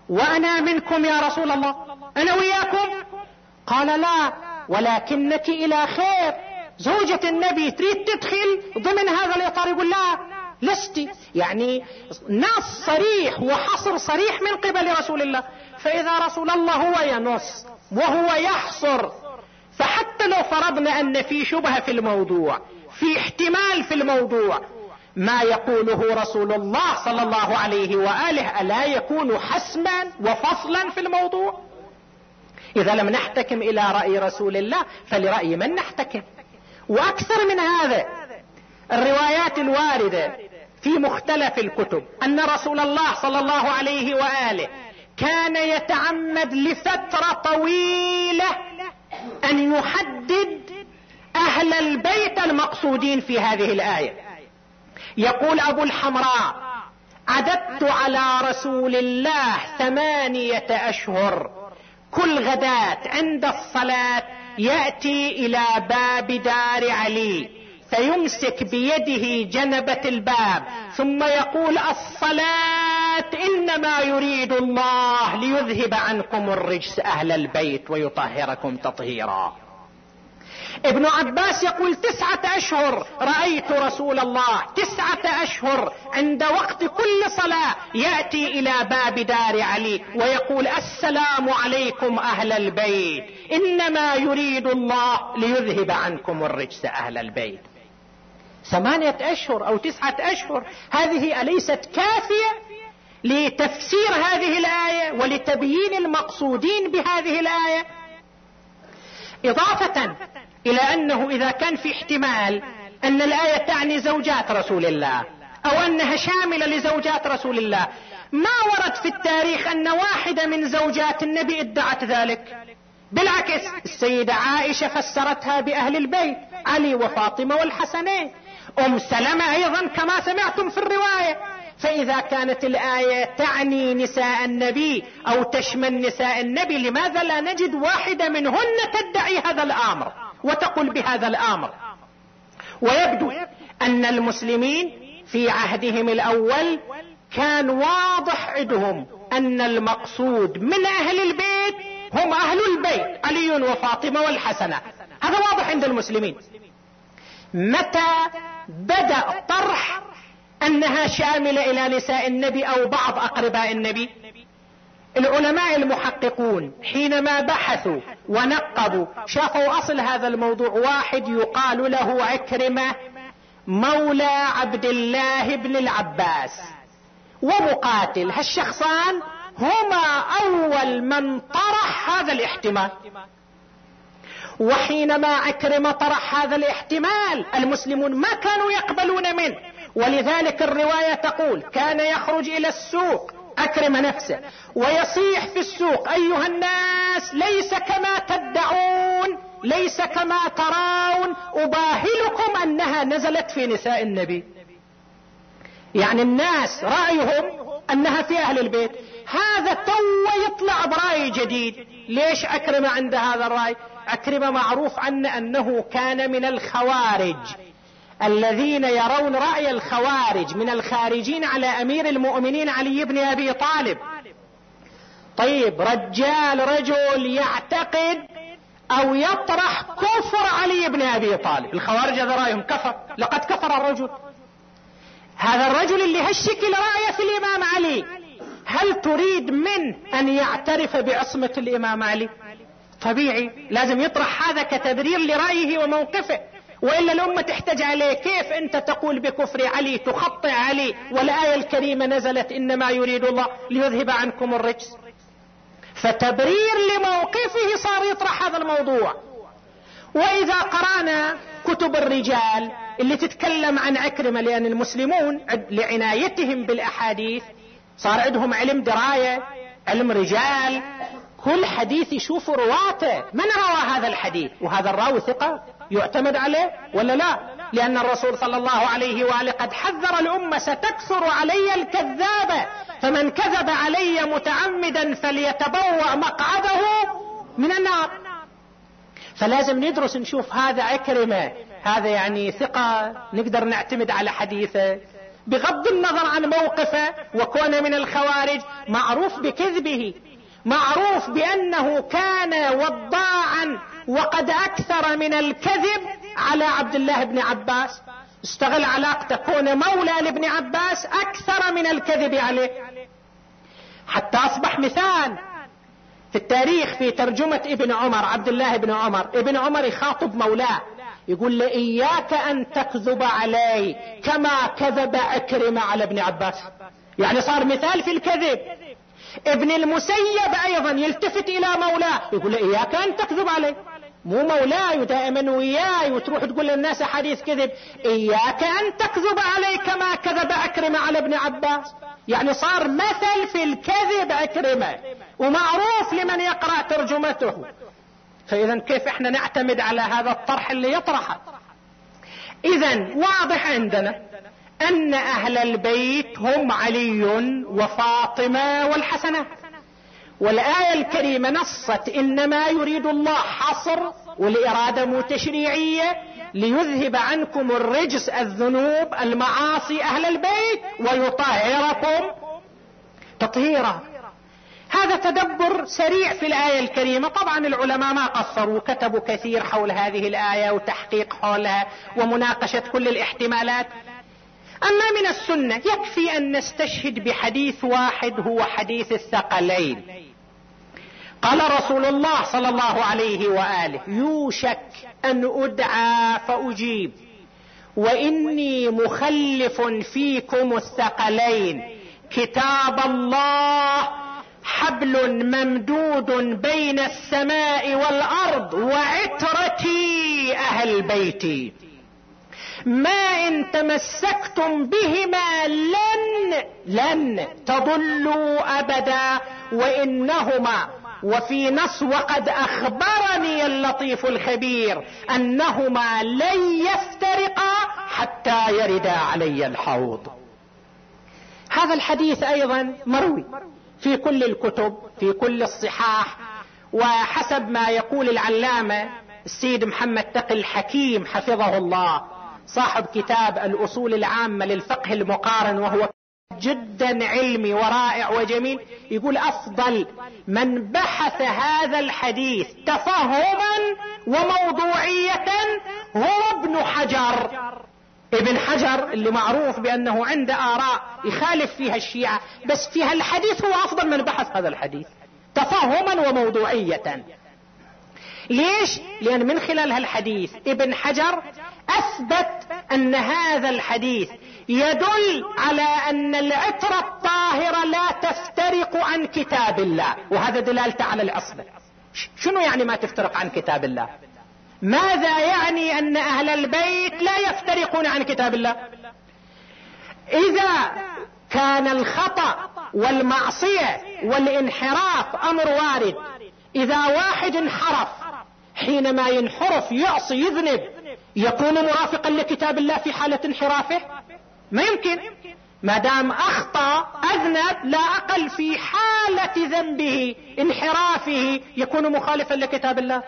وأنا منكم يا رسول الله أنا وياكم. قال لا ولكنك إلى خير. زوجة النبي تريد تدخل ضمن هذا الإطار يقول لا لست يعني نص صريح وحصر صريح من قبل رسول الله. فإذا رسول الله هو ينص وهو يحصر فحتى لو فرضنا أن في شبهة في الموضوع في احتمال في الموضوع ما يقوله رسول الله صلى الله عليه وآله ألا يكون حسما وفصلا في الموضوع؟ إذا لم نحتكم إلى رأي رسول الله فلرأي من نحتكم. وأكثر من هذا الروايات الواردة في مختلف الكتب أن رسول الله صلى الله عليه وآله كان يتعمد لفترة طويلة أن يحدد أهل البيت المقصودين في هذه الآية. يقول أبو الحمراء عددت على رسول الله ثمانية أشهر. كل غداة عند الصلاة يأتي إلى باب دار علي. فيمسك بيده جنبة الباب ثم يقول الصلاة إنما يريد الله ليذهب عنكم الرجس أهل البيت ويطهركم تطهيرا. ابن عباس يقول تسعة أشهر رأيت رسول الله تسعة أشهر عند وقت كل صلاة يأتي إلى باب دار علي ويقول السلام عليكم أهل البيت إنما يريد الله ليذهب عنكم الرجس أهل البيت. ثمانية أشهر أو تسعة أشهر. هذه أليست كافية لتفسير هذه الآية ولتبيين المقصودين بهذه الآية؟ إضافة إلى أنه إذا كان في احتمال أن الآية تعني زوجات رسول الله أو أنها شاملة لزوجات رسول الله ما ورد في التاريخ أن واحدة من زوجات النبي ادعت ذلك؟ بالعكس السيدة عائشة فسرتها بأهل البيت علي وفاطمة والحسنين. أم سلمة أيضا كما سمعتم في الرواية. فإذا كانت الآية تعني نساء النبي أو تشمل نساء النبي لماذا لا نجد واحدة منهن تدعي هذا الأمر وتقول بهذا الأمر؟ ويبدو أن المسلمين في عهدهم الأول كان واضح عندهم أن المقصود من أهل البيت هم أهل البيت علي وفاطمة والحسنة. هذا واضح عند المسلمين. متى بدأ طرح أنها شاملة إلى نساء النبي أو بعض أقرباء النبي. العلماء المحققون حينما بحثوا ونقبوا شافوا أصل هذا الموضوع. واحد يقال له عكرمة مولى عبد الله بن العباس. ومقاتل هالشخصان هما أول من طرح هذا الاحتمال. وحينما عكرمة طرح هذا الاحتمال المسلمون ما كانوا يقبلون منه. ولذلك الرواية تقول كان يخرج إلى السوق أكرم نفسه ويصيح في السوق أيها الناس ليس كما تدعون ليس كما ترون أباهلكم أنها نزلت في نساء النبي. يعني الناس رأيهم أنها في أهل البيت. هذا تو يطلع برأي جديد. ليش أكرم عند هذا الرأي؟ اكرم معروف عنه أنه كان من الخوارج. الذين يرون رأي الخوارج من الخارجين على أمير المؤمنين علي بن أبي طالب. طيب رجال رجل يعتقد أو يطرح كفر علي بن أبي طالب. الخوارج هذا رأيهم كفر. لقد كفر الرجل. هذا الرجل اللي هالشكل رايه في الإمام علي. هل تريد منه أن يعترف بعصمة الإمام علي؟ طبيعي لازم يطرح هذا كتبرير لرأيه وموقفه. وإلا الامه تحتاج عليه كيف أنت تقول بكفر علي تخطئ علي والآية الكريمة نزلت إنما يريد الله ليذهب عنكم الرجس؟ فتبرير لموقفه صار يطرح هذا الموضوع. وإذا قرأنا كتب الرجال اللي تتكلم عن عكرمة لأن المسلمون لعنايتهم بالأحاديث صار عندهم علم دراية علم رجال كل حديث يشوف رواته. من روى هذا الحديث؟ وهذا الراوي ثقة؟ يعتمد عليه ولا لا؟ لأن الرسول صلى الله عليه وآله قد حذر الأمة ستكثر علي الكذابة فمن كذب علي متعمدا فليتبوأ مقعده من النار. فلازم ندرس نشوف هذا عكرمة. هذا يعني ثقة. نقدر نعتمد على حديثه. بغض النظر عن موقفه وكونه من الخوارج معروف بكذبه. معروف بأنه كان وضاعا وقد أكثر من الكذب على عبد الله بن عباس. استغل علاقته كون مولى لابن عباس أكثر من الكذب عليه. حتى أصبح مثال في التاريخ في ترجمة ابن عمر عبد الله بن عمر. ابن عمر يخاطب مولاه يقول له إياك أن تكذب علي كما كذب أكرم على ابن عباس. يعني صار مثال في الكذب. ابن المسيب أيضا يلتفت إلى مولاه يقول إياك أن تكذب علي مو مولاي دائما وياي وتروح تقول للناس حديث كذب. إياك أن تكذب علي كما كذب اكرمه على ابن عباس. يعني صار مثل في الكذب اكرمه ومعروف لمن يقرأ ترجمته. فاذا كيف إحنا نعتمد على هذا الطرح اللي يطرحه؟ اذا واضح عندنا أن أهل البيت هم علي وفاطمة والحسنات. والآية الكريمة نصت إنما يريد الله حصر والإرادة مو تشريعيه ليذهب عنكم الرجس الذنوب المعاصي أهل البيت ويطهركم تطهيرا. هذا تدبر سريع في الآية الكريمة. طبعا العلماء ما قصروا كتبوا كثير حول هذه الآية وتحقيق حولها ومناقشة كل الاحتمالات. أما من السنة يكفي أن نستشهد بحديث واحد هو حديث الثقلين. قال رسول الله صلى الله عليه وآله يوشك أن أدعى فأجيب. وإني مخلف فيكم الثقلين. كتاب الله حبل ممدود بين السماء والأرض وعترتي أهل بيتي. ما إن تمسكتم بهما لن لن تضلوا أبدا وإنهما وفي نص وقد أخبرني اللطيف الخبير أنهما لن يفترقا حتى يرد علي الحوض. هذا الحديث أيضا مروي في كل الكتب في كل الصحاح وحسب ما يقول العلامة السيد محمد تقي الحكيم حفظه الله. صاحب كتاب الأصول العامة للفقه المقارن وهو جدا علمي ورائع وجميل يقول أفضل من بحث هذا الحديث تفهما وموضوعية هو ابن حجر. ابن حجر اللي معروف بأنه عنده آراء يخالف فيها الشيعة بس في هالحديث هو أفضل من بحث هذا الحديث تفهما وموضوعية. ليش؟ لأن من خلال هالحديث ابن حجر أثبت أن هذا الحديث يدل على أن العترة الطاهرة لا تفترق عن كتاب الله. وهذا دلالته على العصمة شنو يعني ما تفترق عن كتاب الله؟ ماذا يعني أن أهل البيت لا يفترقون عن كتاب الله؟ إذا كان الخطأ والمعصية والانحراف أمر وارد إذا واحد انحرف حينما ينحرف يعصي يذنب يكون مرافقا لكتاب الله في حالة انحرافه؟ ما يمكن. ما دام أخطأ أذنب لا أقل في حالة ذنبه انحرافه يكون مخالفا لكتاب الله.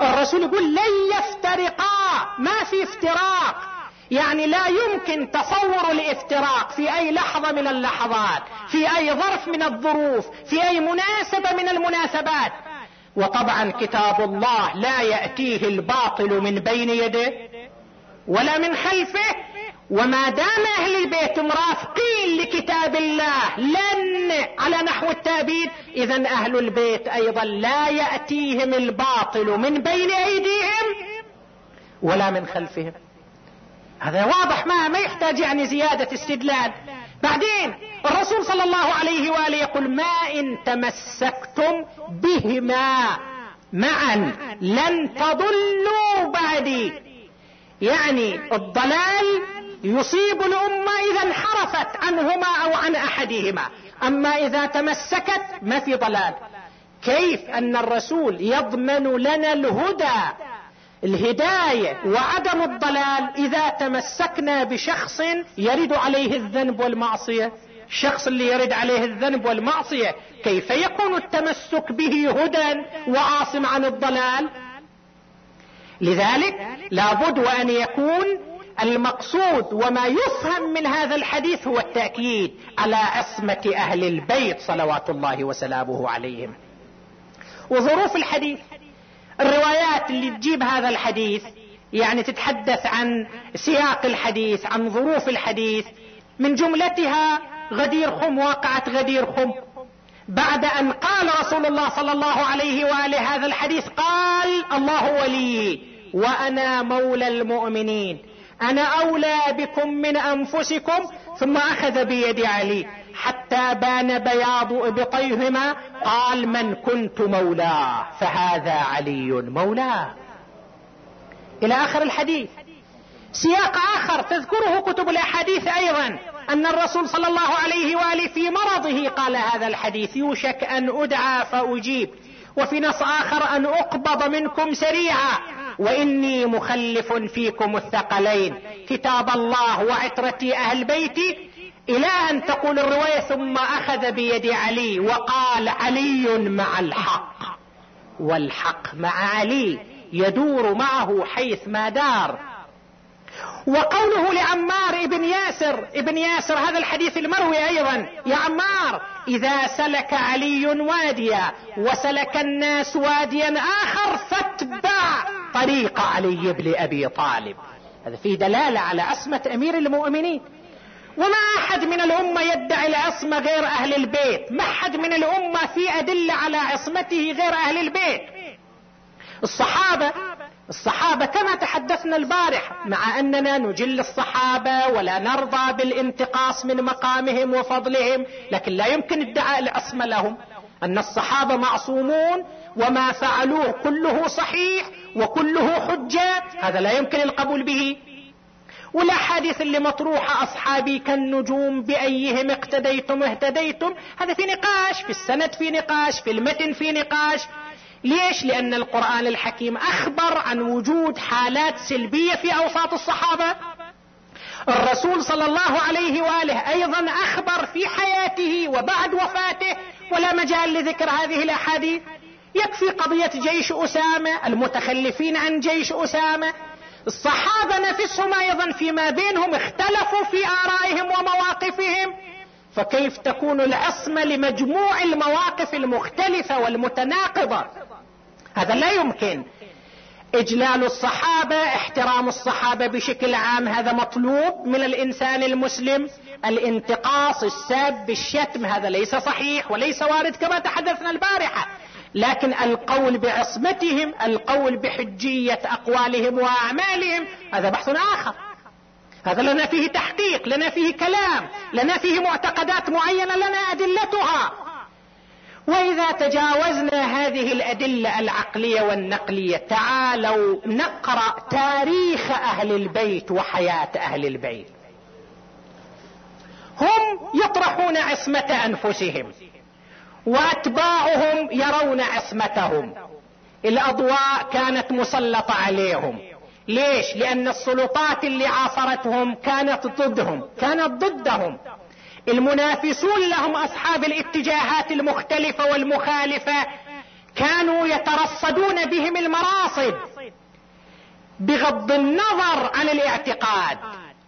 الرسول يقول لن يفترقا. ما في افتراق. يعني لا يمكن تصور الافتراق في أي لحظة من اللحظات في أي ظرف من الظروف في أي مناسبة من المناسبات. وطبعا كتاب الله لا يأتيه الباطل من بين يده ولا من خلفه. وما دام أهل البيت مرافقين لكتاب الله لن على نحو التابيد اذا أهل البيت أيضا لا يأتيهم الباطل من بين أيديهم ولا من خلفهم. هذا واضح ما ما يحتاج يعني زيادة استدلال. بعدين الرسول صلى الله عليه وآله يقول ما إن تمسكتم بهما معا لن تضلوا بعدي. يعني الضلال يصيب الأمة إذا انحرفت عنهما أو عن أحدهما. أما إذا تمسكت ما في ضلال. كيف أن الرسول يضمن لنا الهدى؟ الهداية وعدم الضلال إذا تمسكنا بشخص يرد عليه الذنب والمعصية. الشخص اللي يرد عليه الذنب والمعصية كيف يكون التمسك به هدى وعاصم عن الضلال؟ لذلك لابد وأن يكون المقصود وما يفهم من هذا الحديث هو التأكيد على عصمه أهل البيت صلوات الله وسلامه عليهم. وظروف الحديث الروايات اللي تجيب هذا الحديث يعني تتحدث عن سياق الحديث عن ظروف الحديث من جملتها غدير خم واقعة غدير خم. بعد أن قال رسول الله صلى الله عليه وآله هذا الحديث قال الله ولي وأنا مولى المؤمنين. أنا أولى بكم من أنفسكم ثم أخذ بيد علي. حتى بان بياض ابطيهما قال من كنت مولاه فهذا علي مولاه. إلى آخر الحديث. سياق آخر تذكره كتب الأحاديث أيضا. أن الرسول صلى الله عليه وآله في مرضه قال هذا الحديث يوشك أن أدعى فأجيب. وفي نص آخر أن أقبض منكم سريعا. وإني مخلف فيكم الثقلين. كتاب الله وعترتي أهل بيتي. إلى أن تقول الرواية ثم أخذ بيد علي وقال علي مع الحق. والحق مع علي يدور معه حيث ما دار. وقوله لعمار ياسر ابن ياسر هذا الحديث المروي أيضا. يا عمار إذا سلك علي واديا وسلك الناس واديا آخر فاتبع طريق علي بن أبي طالب. هذا فيه دلالة على عصمه أمير المؤمنين. وما أحد من الأمة يدعي العصمه غير أهل البيت. ما أحد من الأمة في أدلة على عصمته غير أهل البيت. الصحابة الصحابة كما تحدثنا البارح مع أننا نجل الصحابة ولا نرضى بالانتقاص من مقامهم وفضلهم لكن لا يمكن ادعاء العصمة لهم. أن الصحابة معصومون وما فعلوه كله صحيح وكله حجة هذا لا يمكن القبول به. والاحاديث اللي مطروحة أصحابي كالنجوم بأيهم اقتديتم اهتديتم هذا في نقاش في السند في نقاش في المتن في نقاش. ليش؟ لأن القرآن الحكيم أخبر عن وجود حالات سلبية في أوساط الصحابة. الرسول صلى الله عليه وآله أيضا أخبر في حياته وبعد وفاته ولا مجال لذكر هذه الأحاديث. يكفي قضية جيش أسامة المتخلفين عن جيش أسامة. الصحابة نفسهم أيضا فيما بينهم اختلفوا في آرائهم ومواقفهم. فكيف تكون العصمة لمجموع المواقف المختلفة والمتناقضة؟ هذا لا يمكن. إجلال الصحابة احترام الصحابة بشكل عام هذا مطلوب من الإنسان المسلم. الانتقاص السب الشتم هذا ليس صحيح وليس وارد كما تحدثنا البارحة. لكن القول بعصمتهم القول بحجية أقوالهم وأعمالهم هذا بحث آخر. هذا لنا فيه تحقيق لنا فيه كلام لنا فيه معتقدات معينة لنا أدلتها. وإذا تجاوزنا هذه الأدلة العقلية والنقلية تعالوا نقرأ تاريخ أهل البيت وحياة أهل البيت. هم يطرحون عصمة أنفسهم وأتباعهم يرون عصمتهم. الأضواء كانت مسلطة عليهم. ليش؟ لأن السلطات اللي عاصرتهم كانت ضدهم كانت ضدهم. المنافسون لهم أصحاب الاتجاهات المختلفة والمخالفة كانوا يترصدون بهم المراصد بغض النظر عن الاعتقاد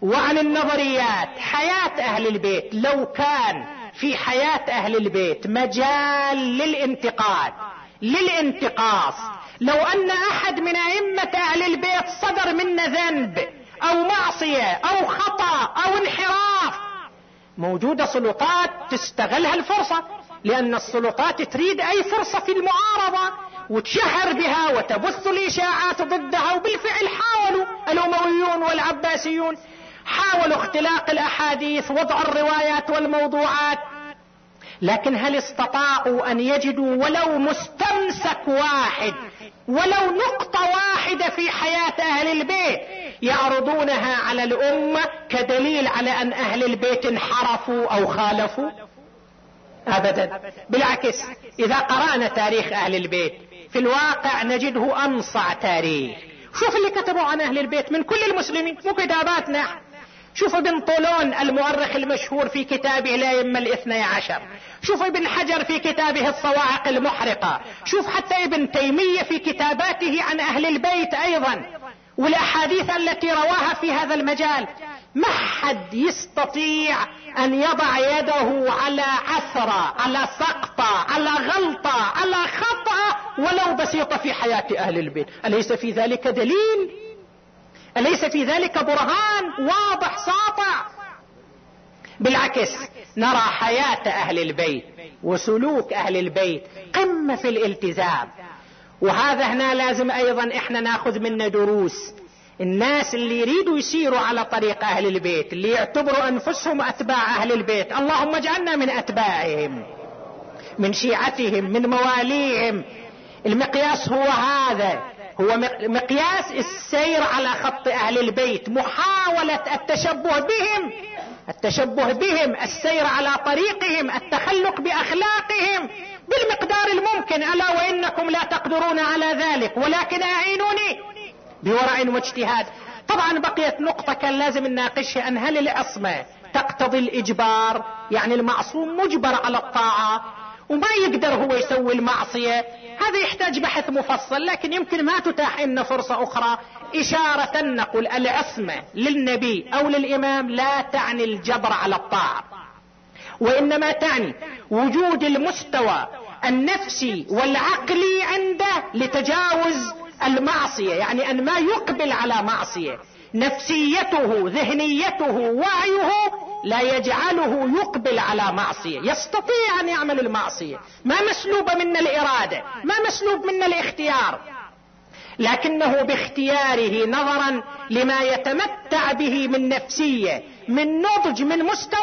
وعن النظريات. حياة أهل البيت لو كان في حياة أهل البيت مجال للانتقاد للانتقاص. لو أن أحد من أئمة أهل البيت صدر منا ذنب أو معصية أو خطأ أو انحراف موجودة سلطات تستغلها الفرصة لأن السلطات تريد أي فرصة في المعارضة وتشهر بها وتبث الإشاعات ضدها وبالفعل حاولوا الأمويون والعباسيون حاولوا اختلاق الأحاديث وضع الروايات والموضوعات لكن هل استطاعوا أن يجدوا ولو مستمسك واحد ولو نقطة واحدة في حياة أهل البيت؟ يعرضونها على الأمة كدليل على أن أهل البيت انحرفوا أو خالفوا؟ ابدا. بالعكس إذا قرأنا تاريخ أهل البيت في الواقع نجده أنصع تاريخ. شوف اللي كتبوا عن أهل البيت من كل المسلمين مو كتاباتنا. شوف ابن طولون المؤرخ المشهور في كتابه الأئمة الاثني عشر. شوف ابن حجر في كتابه الصواعق المحرقة. شوف حتى ابن تيمية في كتاباته عن أهل البيت أيضا. والأحاديث التي رواها في هذا المجال ما حد يستطيع أن يضع يده على عثرة على سقطة على غلطة على خطأ ولو بسيطة في حياة أهل البيت. أليس في ذلك دليل؟ أليس في ذلك برهان واضح ساطع؟ بالعكس نرى حياة أهل البيت وسلوك أهل البيت قمة في الالتزام. وهذا هنا لازم أيضا إحنا ناخذ منه دروس. الناس اللي يريدوا يسيروا على طريق أهل البيت اللي يعتبروا أنفسهم أتباع أهل البيت. اللهم اجعلنا من أتباعهم من شيعتهم من مواليهم. المقياس هو هذا. هو مقياس السير على خط أهل البيت محاولة التشبه بهم. التشبه بهم السير على طريقهم التخلق بأخلاقهم. بالمقدار الممكن ألا وإنكم لا تقدرون على ذلك ولكن أعينوني بورع واجتهاد. طبعا بقيت نقطة كان لازم نناقشها أن هل العصمة تقتضي الإجبار؟ يعني المعصوم مجبر على الطاعة وما يقدر هو يسوي المعصية. هذا يحتاج بحث مفصل لكن يمكن ما تتاح لنا فرصة أخرى. إشارة نقول العصمة للنبي أو للإمام لا تعني الجبر على الطاعة. وإنما تعني وجود المستوى النفسي والعقلي عنده لتجاوز المعصية يعني أن ما يقبل على معصية. نفسيته ذهنيته وعيه لا يجعله يقبل على معصية. يستطيع أن يعمل المعصية. ما مسلوب منا الإرادة ما مسلوب منا الاختيار. لكنه باختياره نظرا لما يتمتع به من نفسية من نضج من مستوى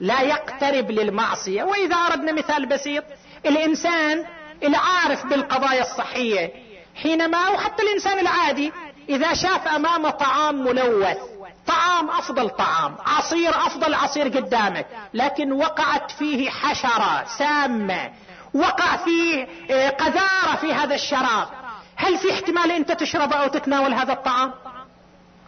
لا يقترب للمعصية. وإذا أردنا مثال بسيط الإنسان العارف بالقضايا الصحية حينما أو حتى الإنسان العادي إذا شاف امامه طعام ملوث طعام أفضل طعام عصير أفضل عصير قدامك لكن وقعت فيه حشرة سامة وقع فيه آه، قذارة في هذا الشراب هل في احتمال أنت تشرب أو تتناول هذا الطعام؟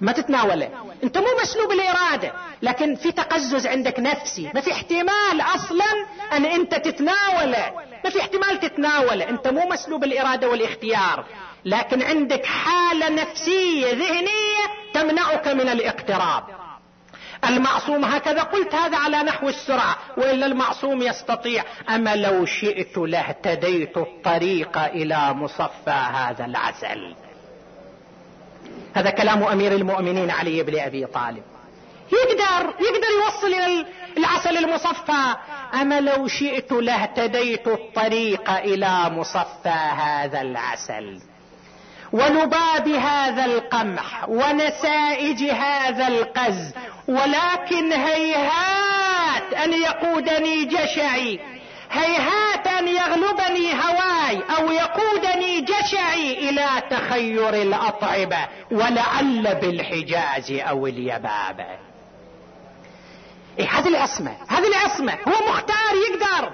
ما تتناوله. انت مو مسلوب الارادة لكن في تقزز عندك نفسي. ما في احتمال أصلا أن أنت تتناوله. ما في احتمال تتناوله. انت مو مسلوب الارادة والاختيار. لكن عندك حالة نفسية ذهنية تمنعك من الاقتراب. المعصوم هكذا قلت هذا على نحو السرعة وإلا المعصوم يستطيع. أما لو شئت لاهتديت الطريق إلى مصفى هذا العسل. هذا كلام أمير المؤمنين علي بن أبي طالب. يقدر يقدر يوصل إلى العسل المصفى. أما لو شئت لاهتديت الطريق إلى مصفى هذا العسل. ولباب هذا القمح ونسائج هذا القز. ولكن هيهات أن يقودني جشعي. هيهات ان يغلبني هواي أو يقودني جشعي إلى تخير الأطعمة ولعل بالحجاز أو اليبابه إيه هذه العصمة هذه العصمة هو مختار يقدر.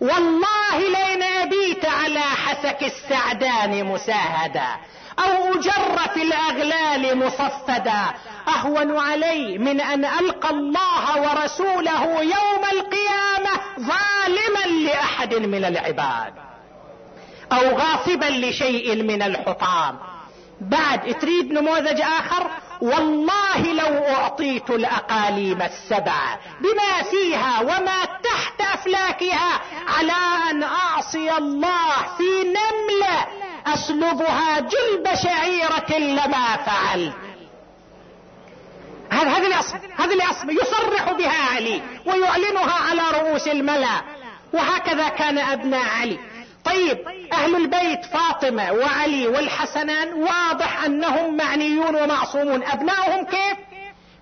والله لين أبيت على حسك السعدان مساهدا أو أجر في الأغلال مصفدا. أهون علي من أن ألقى الله ورسوله يوم القيامة ظالما لأحد من العباد أو غاصبا لشيء من الحطام. بعد تريد نموذج آخر؟ والله لو أعطيت الأقاليم السبع بما فيها وما تحت أفلاكها على أن أعصي الله في نملة أسلبها جلب شعيرة لما فعلت. هذا هذه الأصل هذه الأصل يصرح بها علي ويعلنها على رؤوس الملأ وهكذا كان أبناء علي. طيب أهل البيت فاطمة وعلي والحسنان واضح أنهم معنيون ومعصومون. أبنائهم كيف؟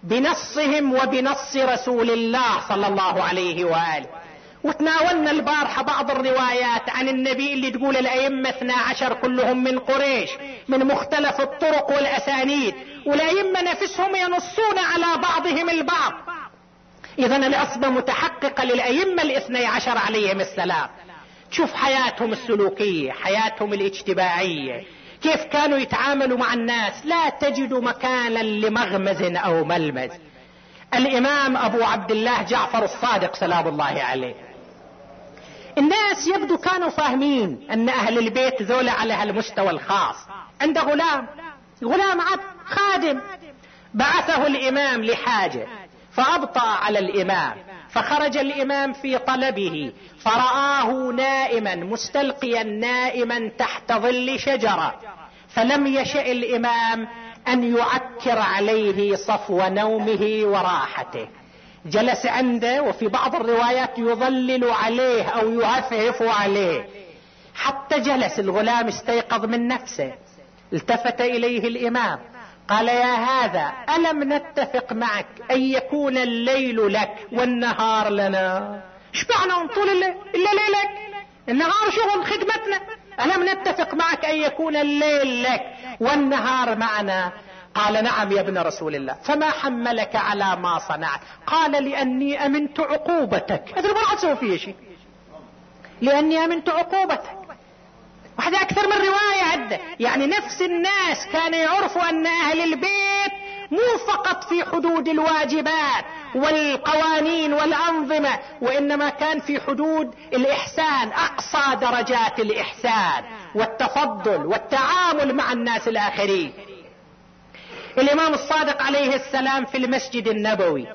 بنصهم وبنص رسول الله صلى الله عليه وآله. وتناولنا البارحة بعض الروايات عن النبي اللي تقول الأئمة 12 كلهم من قريش من مختلف الطرق والأسانيد والأئمة نفسهم ينصون على بعضهم البعض. إذا العصبة متحققة للأئمة الاثني عشر عليهم السلام. تشوف حياتهم السلوكية حياتهم الاجتماعية كيف كانوا يتعاملوا مع الناس. لا تجد مكانا لمغمز أو ملمز. الإمام أبو عبد الله جعفر الصادق سلام الله عليه. الناس يبدو كانوا فاهمين أن أهل البيت ذولا على هالمستوى الخاص. عنده غلام غلام عبد خادم. بعثه الإمام لحاجة فأبطأ على الإمام فخرج الإمام في طلبه فرآه نائما مستلقيا نائما تحت ظل شجرة. فلم يشأ الإمام أن يعكر عليه صفو نومه وراحته. جلس عنده وفي بعض الروايات يظلل عليه أو يعفعف عليه. حتى جلس الغلام استيقظ من نفسه. التفت إليه الإمام. قال يا هذا ألم نتفق معك أن يكون الليل لك والنهار لنا؟ معنى طول الليل إلا ليلك. النهار شغل خدمتنا. ألم نتفق معك أن يكون الليل لك والنهار معنا؟ قال نعم يا ابن رسول الله. فما حملك على ما صنعت؟ قال لأني أمنت عقوبتك. هذا ما تسوي فيه شيء. لأني أمنت عقوبتك. واحدة أكثر من رواية عدة. يعني نفس الناس كانوا يعرفوا أن أهل البيت مو فقط في حدود الواجبات والقوانين والأنظمة وإنما كان في حدود الإحسان أقصى درجات الإحسان والتفضل والتعامل مع الناس الآخرين. الإمام الصادق عليه السلام في المسجد النبوي.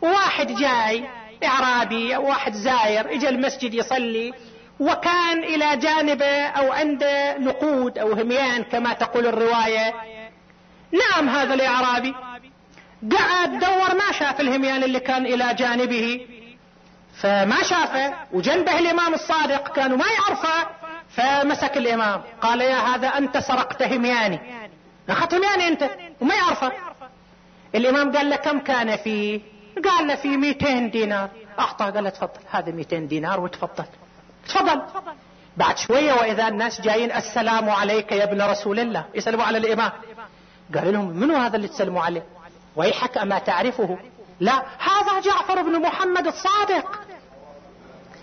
واحد جاي إعرابي أو واحد زاير اجى المسجد يصلي وكان إلى جانبه أو عنده نقود أو هميان كما تقول الرواية. نعم هذا الإعرابي. قعد دور ما شاف الهميان اللي كان إلى جانبه. فما شافه وجنبه الإمام الصادق كانوا ما يعرفه فمسك الإمام. قال يا هذا أنت سرقت همياني. اخذت همياني أنت. وما يعرفه. الإمام قال له كم كان فيه؟ قال له في 200 دينار. أعطاه قال له تفضل. هذا 200 دينار وتفضل. تفضل. بعد شوية وإذا الناس جايين السلام عليك يا ابن رسول الله. يسلموا على الإمام. قال لهم منو هذا اللي تسلموا عليه؟ ويحك أما تعرفه؟ لا هذا جعفر بن محمد الصادق.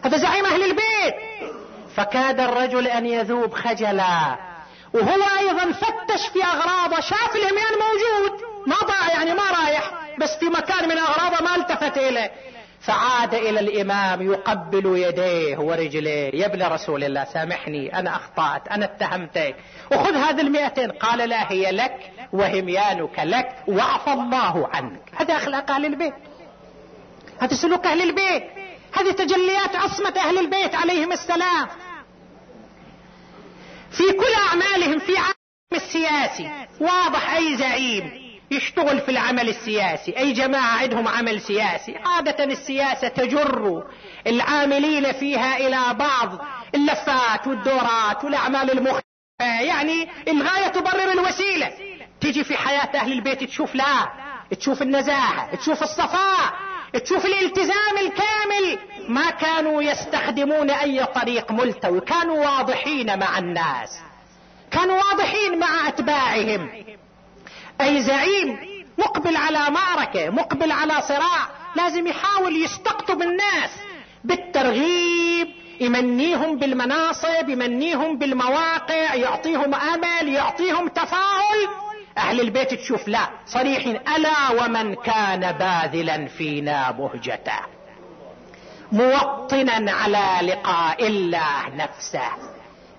هذا زعيم أهل البيت. فكاد الرجل أن يذوب خجلا. وهو أيضا فتش في أغراضه شاف الهميان موجود. ما ضاع يعني ما رايح بس في مكان من أغراضه ما التفت إليه. فعاد إلى الإمام يقبل يديه ورجليه. يا ابن رسول الله سامحني أنا أخطأت أنا اتهمتك. وخذ هذه المئتين. قال لا هي لك وهميانك لك وعفى الله عنك. هذا أخلاق أهل البيت. هذا سلوك أهل البيت. هذه تجليات عصمة أهل البيت عليهم السلام. في كل أعمالهم في عالم السياسي. واضح أي زعيم يشتغل في العمل السياسي؟ أي جماعة عندهم عمل سياسي؟ عادة السياسة تجر. العاملين فيها إلى بعض اللفات والدورات والأعمال المختلفة يعني الغاية تبرر الوسيلة. تيجي في حياة أهل البيت تشوف لا تشوف النزاهة تشوف الصفاء. تشوف الالتزام الكامل. ما كانوا يستخدمون أي طريق ملتوي. كانوا واضحين مع الناس. كانوا واضحين مع أتباعهم. أي زعيم مقبل على معركة مقبل على صراع لازم يحاول يستقطب الناس. بالترغيب يمنيهم بالمناصب يمنيهم بالمواقع يعطيهم أمل يعطيهم تفاؤل. أهل البيت تشوف لا صريحين ألا ومن كان باذلا فينا بهجته. موطنا على لقاء الله نفسه.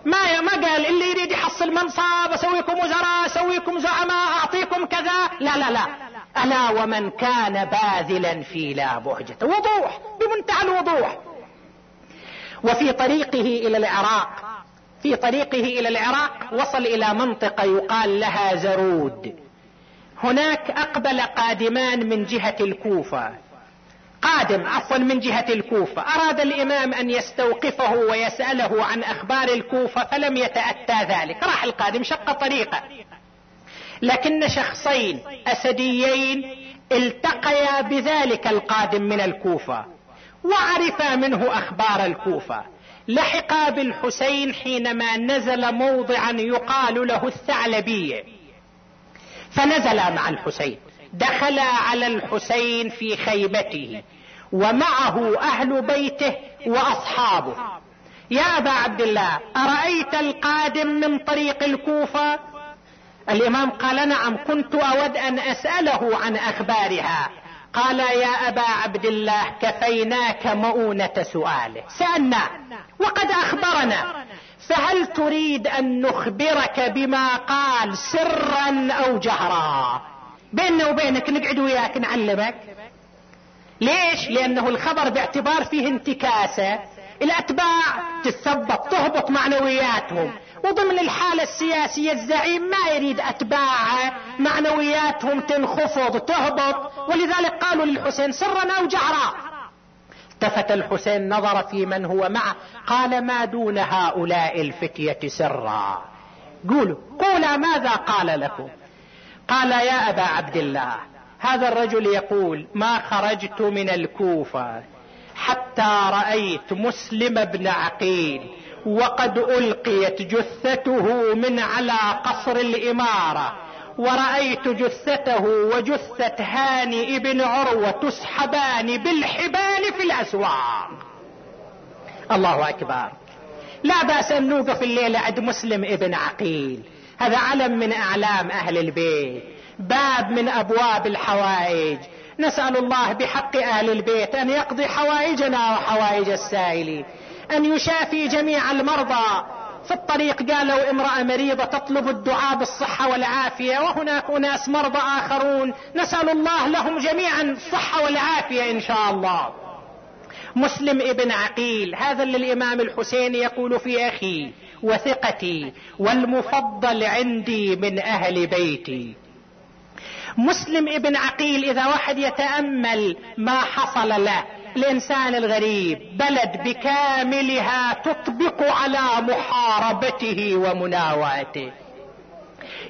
ما ما قال اللي يريد يحصل منصب أسويكم وزراء أسويكم زعماء أعطيكم كذا. لا لا لا. ألا ومن كان باذلا في لا بهجة وضوح بمنتهى الوضوح. وفي طريقه إلى العراق في طريقه إلى العراق وصل إلى منطقة يقال لها زرود. هناك أقبل قادمان من جهة الكوفة. قادم عفوا من جهة الكوفة. أراد الإمام أن يستوقفه ويسأله عن أخبار الكوفة فلم يتأتى ذلك. راح القادم شق طريقه. لكن شخصين أسديين التقيا بذلك القادم من الكوفة وعرفا منه أخبار الكوفة. لحقا بالحسين حينما نزل موضعا يقال له الثعلبية فنزلا مع الحسين. دخل على الحسين في خيمته ومعه أهل بيته وأصحابه. يا أبا عبد الله أرأيت القادم من طريق الكوفة؟ الإمام قال نعم كنت أود أن أسأله عن أخبارها. قال يا أبا عبد الله كفيناك مؤونة سؤاله. سألنا وقد أخبرنا. فهل تريد أن نخبرك بما قال سرا أو جهرا؟ بيننا وبينك نقعد وياك نعلمك. ليش؟ لأنه الخبر باعتبار فيه انتكاسة. الأتباع تثبط تهبط معنوياتهم. وضمن الحالة السياسية الزعيم ما يريد أتباعه. معنوياتهم تنخفض تهبط. ولذلك قالوا للحسين سرا أو جهرا التفت الحسين نظر في من هو معه قال ما دون هؤلاء الفتية سرا. قولوا قولا ماذا قال لكم؟ قال يا أبا عبد الله هذا الرجل يقول ما خرجت من الكوفة حتى رأيت مسلم بن عقيل وقد ألقيت جثته من على قصر الإمارة. ورأيت جثته وجثة هاني ابن عروة تسحبان بالحبال في الأسواق. الله أكبر. لا بأس أن نوقف الليلة عند مسلم ابن عقيل. هذا علم من أعلام أهل البيت. باب من أبواب الحوائج. نسأل الله بحق أهل البيت أن يقضي حوائجنا وحوائج السائلين. أن يشافي جميع المرضى. في الطريق قالوا امرأة مريضة تطلب الدعاء بالصحة والعافية وهناك أناس مرضى آخرون. نسأل الله لهم جميعا الصحة والعافية إن شاء الله. مسلم ابن عقيل هذا اللي الإمام الحسين يقول في أخي وثقتي والمفضل عندي من أهل بيتي. مسلم ابن عقيل إذا واحد يتأمل ما حصل له الإنسان الغريب بلد بكاملها تطبق على محاربته ومناواته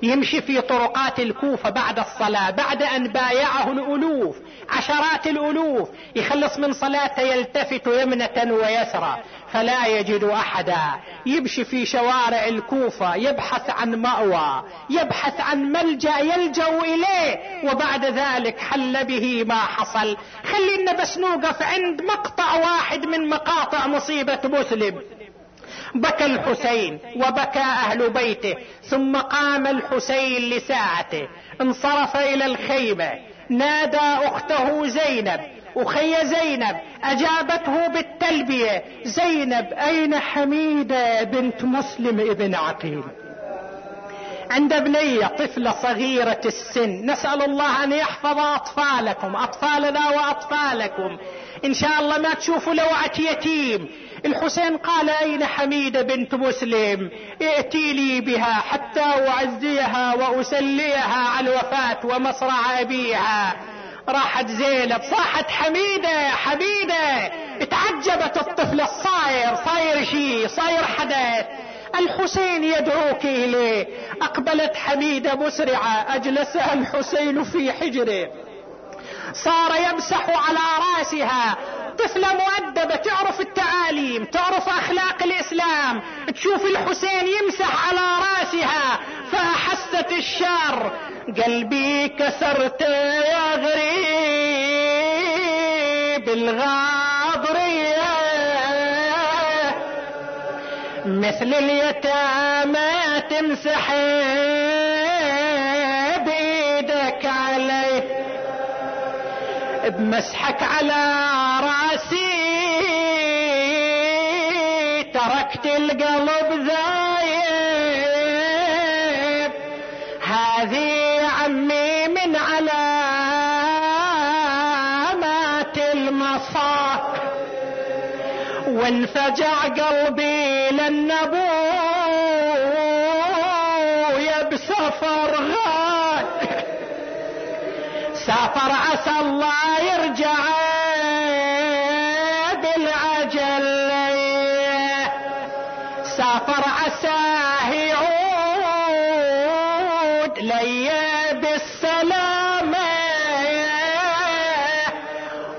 يمشي في طرقات الكوفة بعد الصلاة بعد أن بايعه الألوف. عشرات الألوف يخلص من صلاته يلتفت يمنة ويسرى فلا يجد أحدا. يمشي في شوارع الكوفة يبحث عن مأوى يبحث عن ملجأ يلجأ إليه وبعد ذلك حل به ما حصل. خلينا بس نوقف عند مقطع واحد من مقاطع مصيبة مسلم. بكى الحسين وبكى أهل بيته ثم قام الحسين لساعته. انصرف إلى الخيمة. نادى أخته زينب أخي زينب أجابته بالتلبية زينب أين حميدة بنت مسلم ابن عقيل؟ عند بنية طفلة صغيرة السن نسأل الله أن يحفظ أطفالكم أطفالنا وأطفالكم. إن شاء الله ما تشوفوا لوعة يتيم. الحسين قال أين حميدة بنت مسلم؟ ائتي لي بها حتى أعزيها وأسليها على الوفاة ومصرع أبيها. راحت زينب صاحت حميدة حميدة. اتعجبت الطفلة الصاير صاير شي صاير حدث. الحسين يدعوك إليه. أقبلت حميدة مسرعة أجلسها الحسين في حجره. صار يمسح على رأسها. طفلة مؤدبة تعرف التعاليم تعرف أخلاق الإسلام تشوف الحسين يمسح على رأسها فاحست الشر. قلبي كسرت يا غريب الغاضرية مثل اليتامى تمسح بيدك علي بمسحك على تركت القلب ذايب هذه عمي من علامات المصاق وانفجع قلبي للنبو بسفر غاد سافر عسى الله يرجع بالسلامة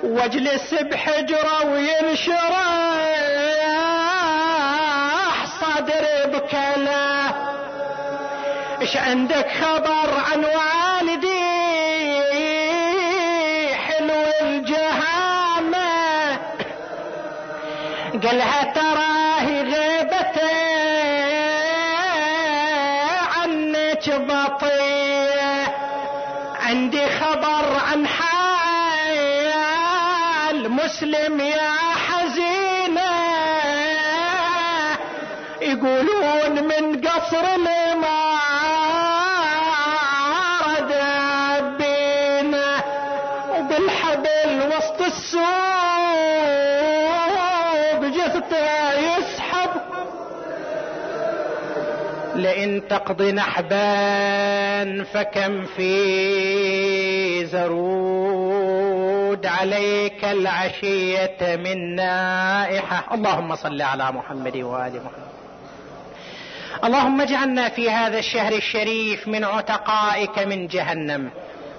واجلس بحجره وينشرح. صدري بكلام إيش عندك خبر عن والدي؟ حلو الجهامة. قالها عندي خبر عن حال مسلم يا حزينة. يقولون من قصر الإمارة دابينا وبالحبل وسط السوق جثته لئن تقضي نحبا فكم في زرود عليك العشية من نائحة. اللهم صل على محمد وآل محمد. اللهم اجعلنا في هذا الشهر الشريف من عتقائك من جهنم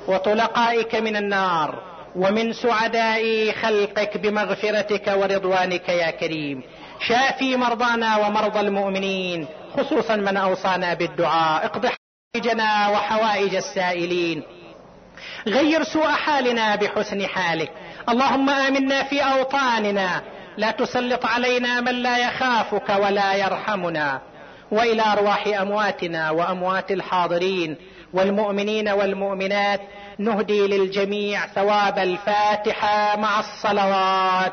وطلقائك من النار ومن سعداء خلقك بمغفرتك ورضوانك يا كريم. شافي مرضانا ومرضى المؤمنين. خصوصا من أوصانا بالدعاء. اقض حوائجنا وحوائج السائلين. غير سوء حالنا بحسن حالك. اللهم آمنا في أوطاننا. لا تسلط علينا من لا يخافك ولا يرحمنا. وإلى أرواح أمواتنا وأموات الحاضرين والمؤمنين والمؤمنات نهدي للجميع ثواب الفاتحة مع الصلوات.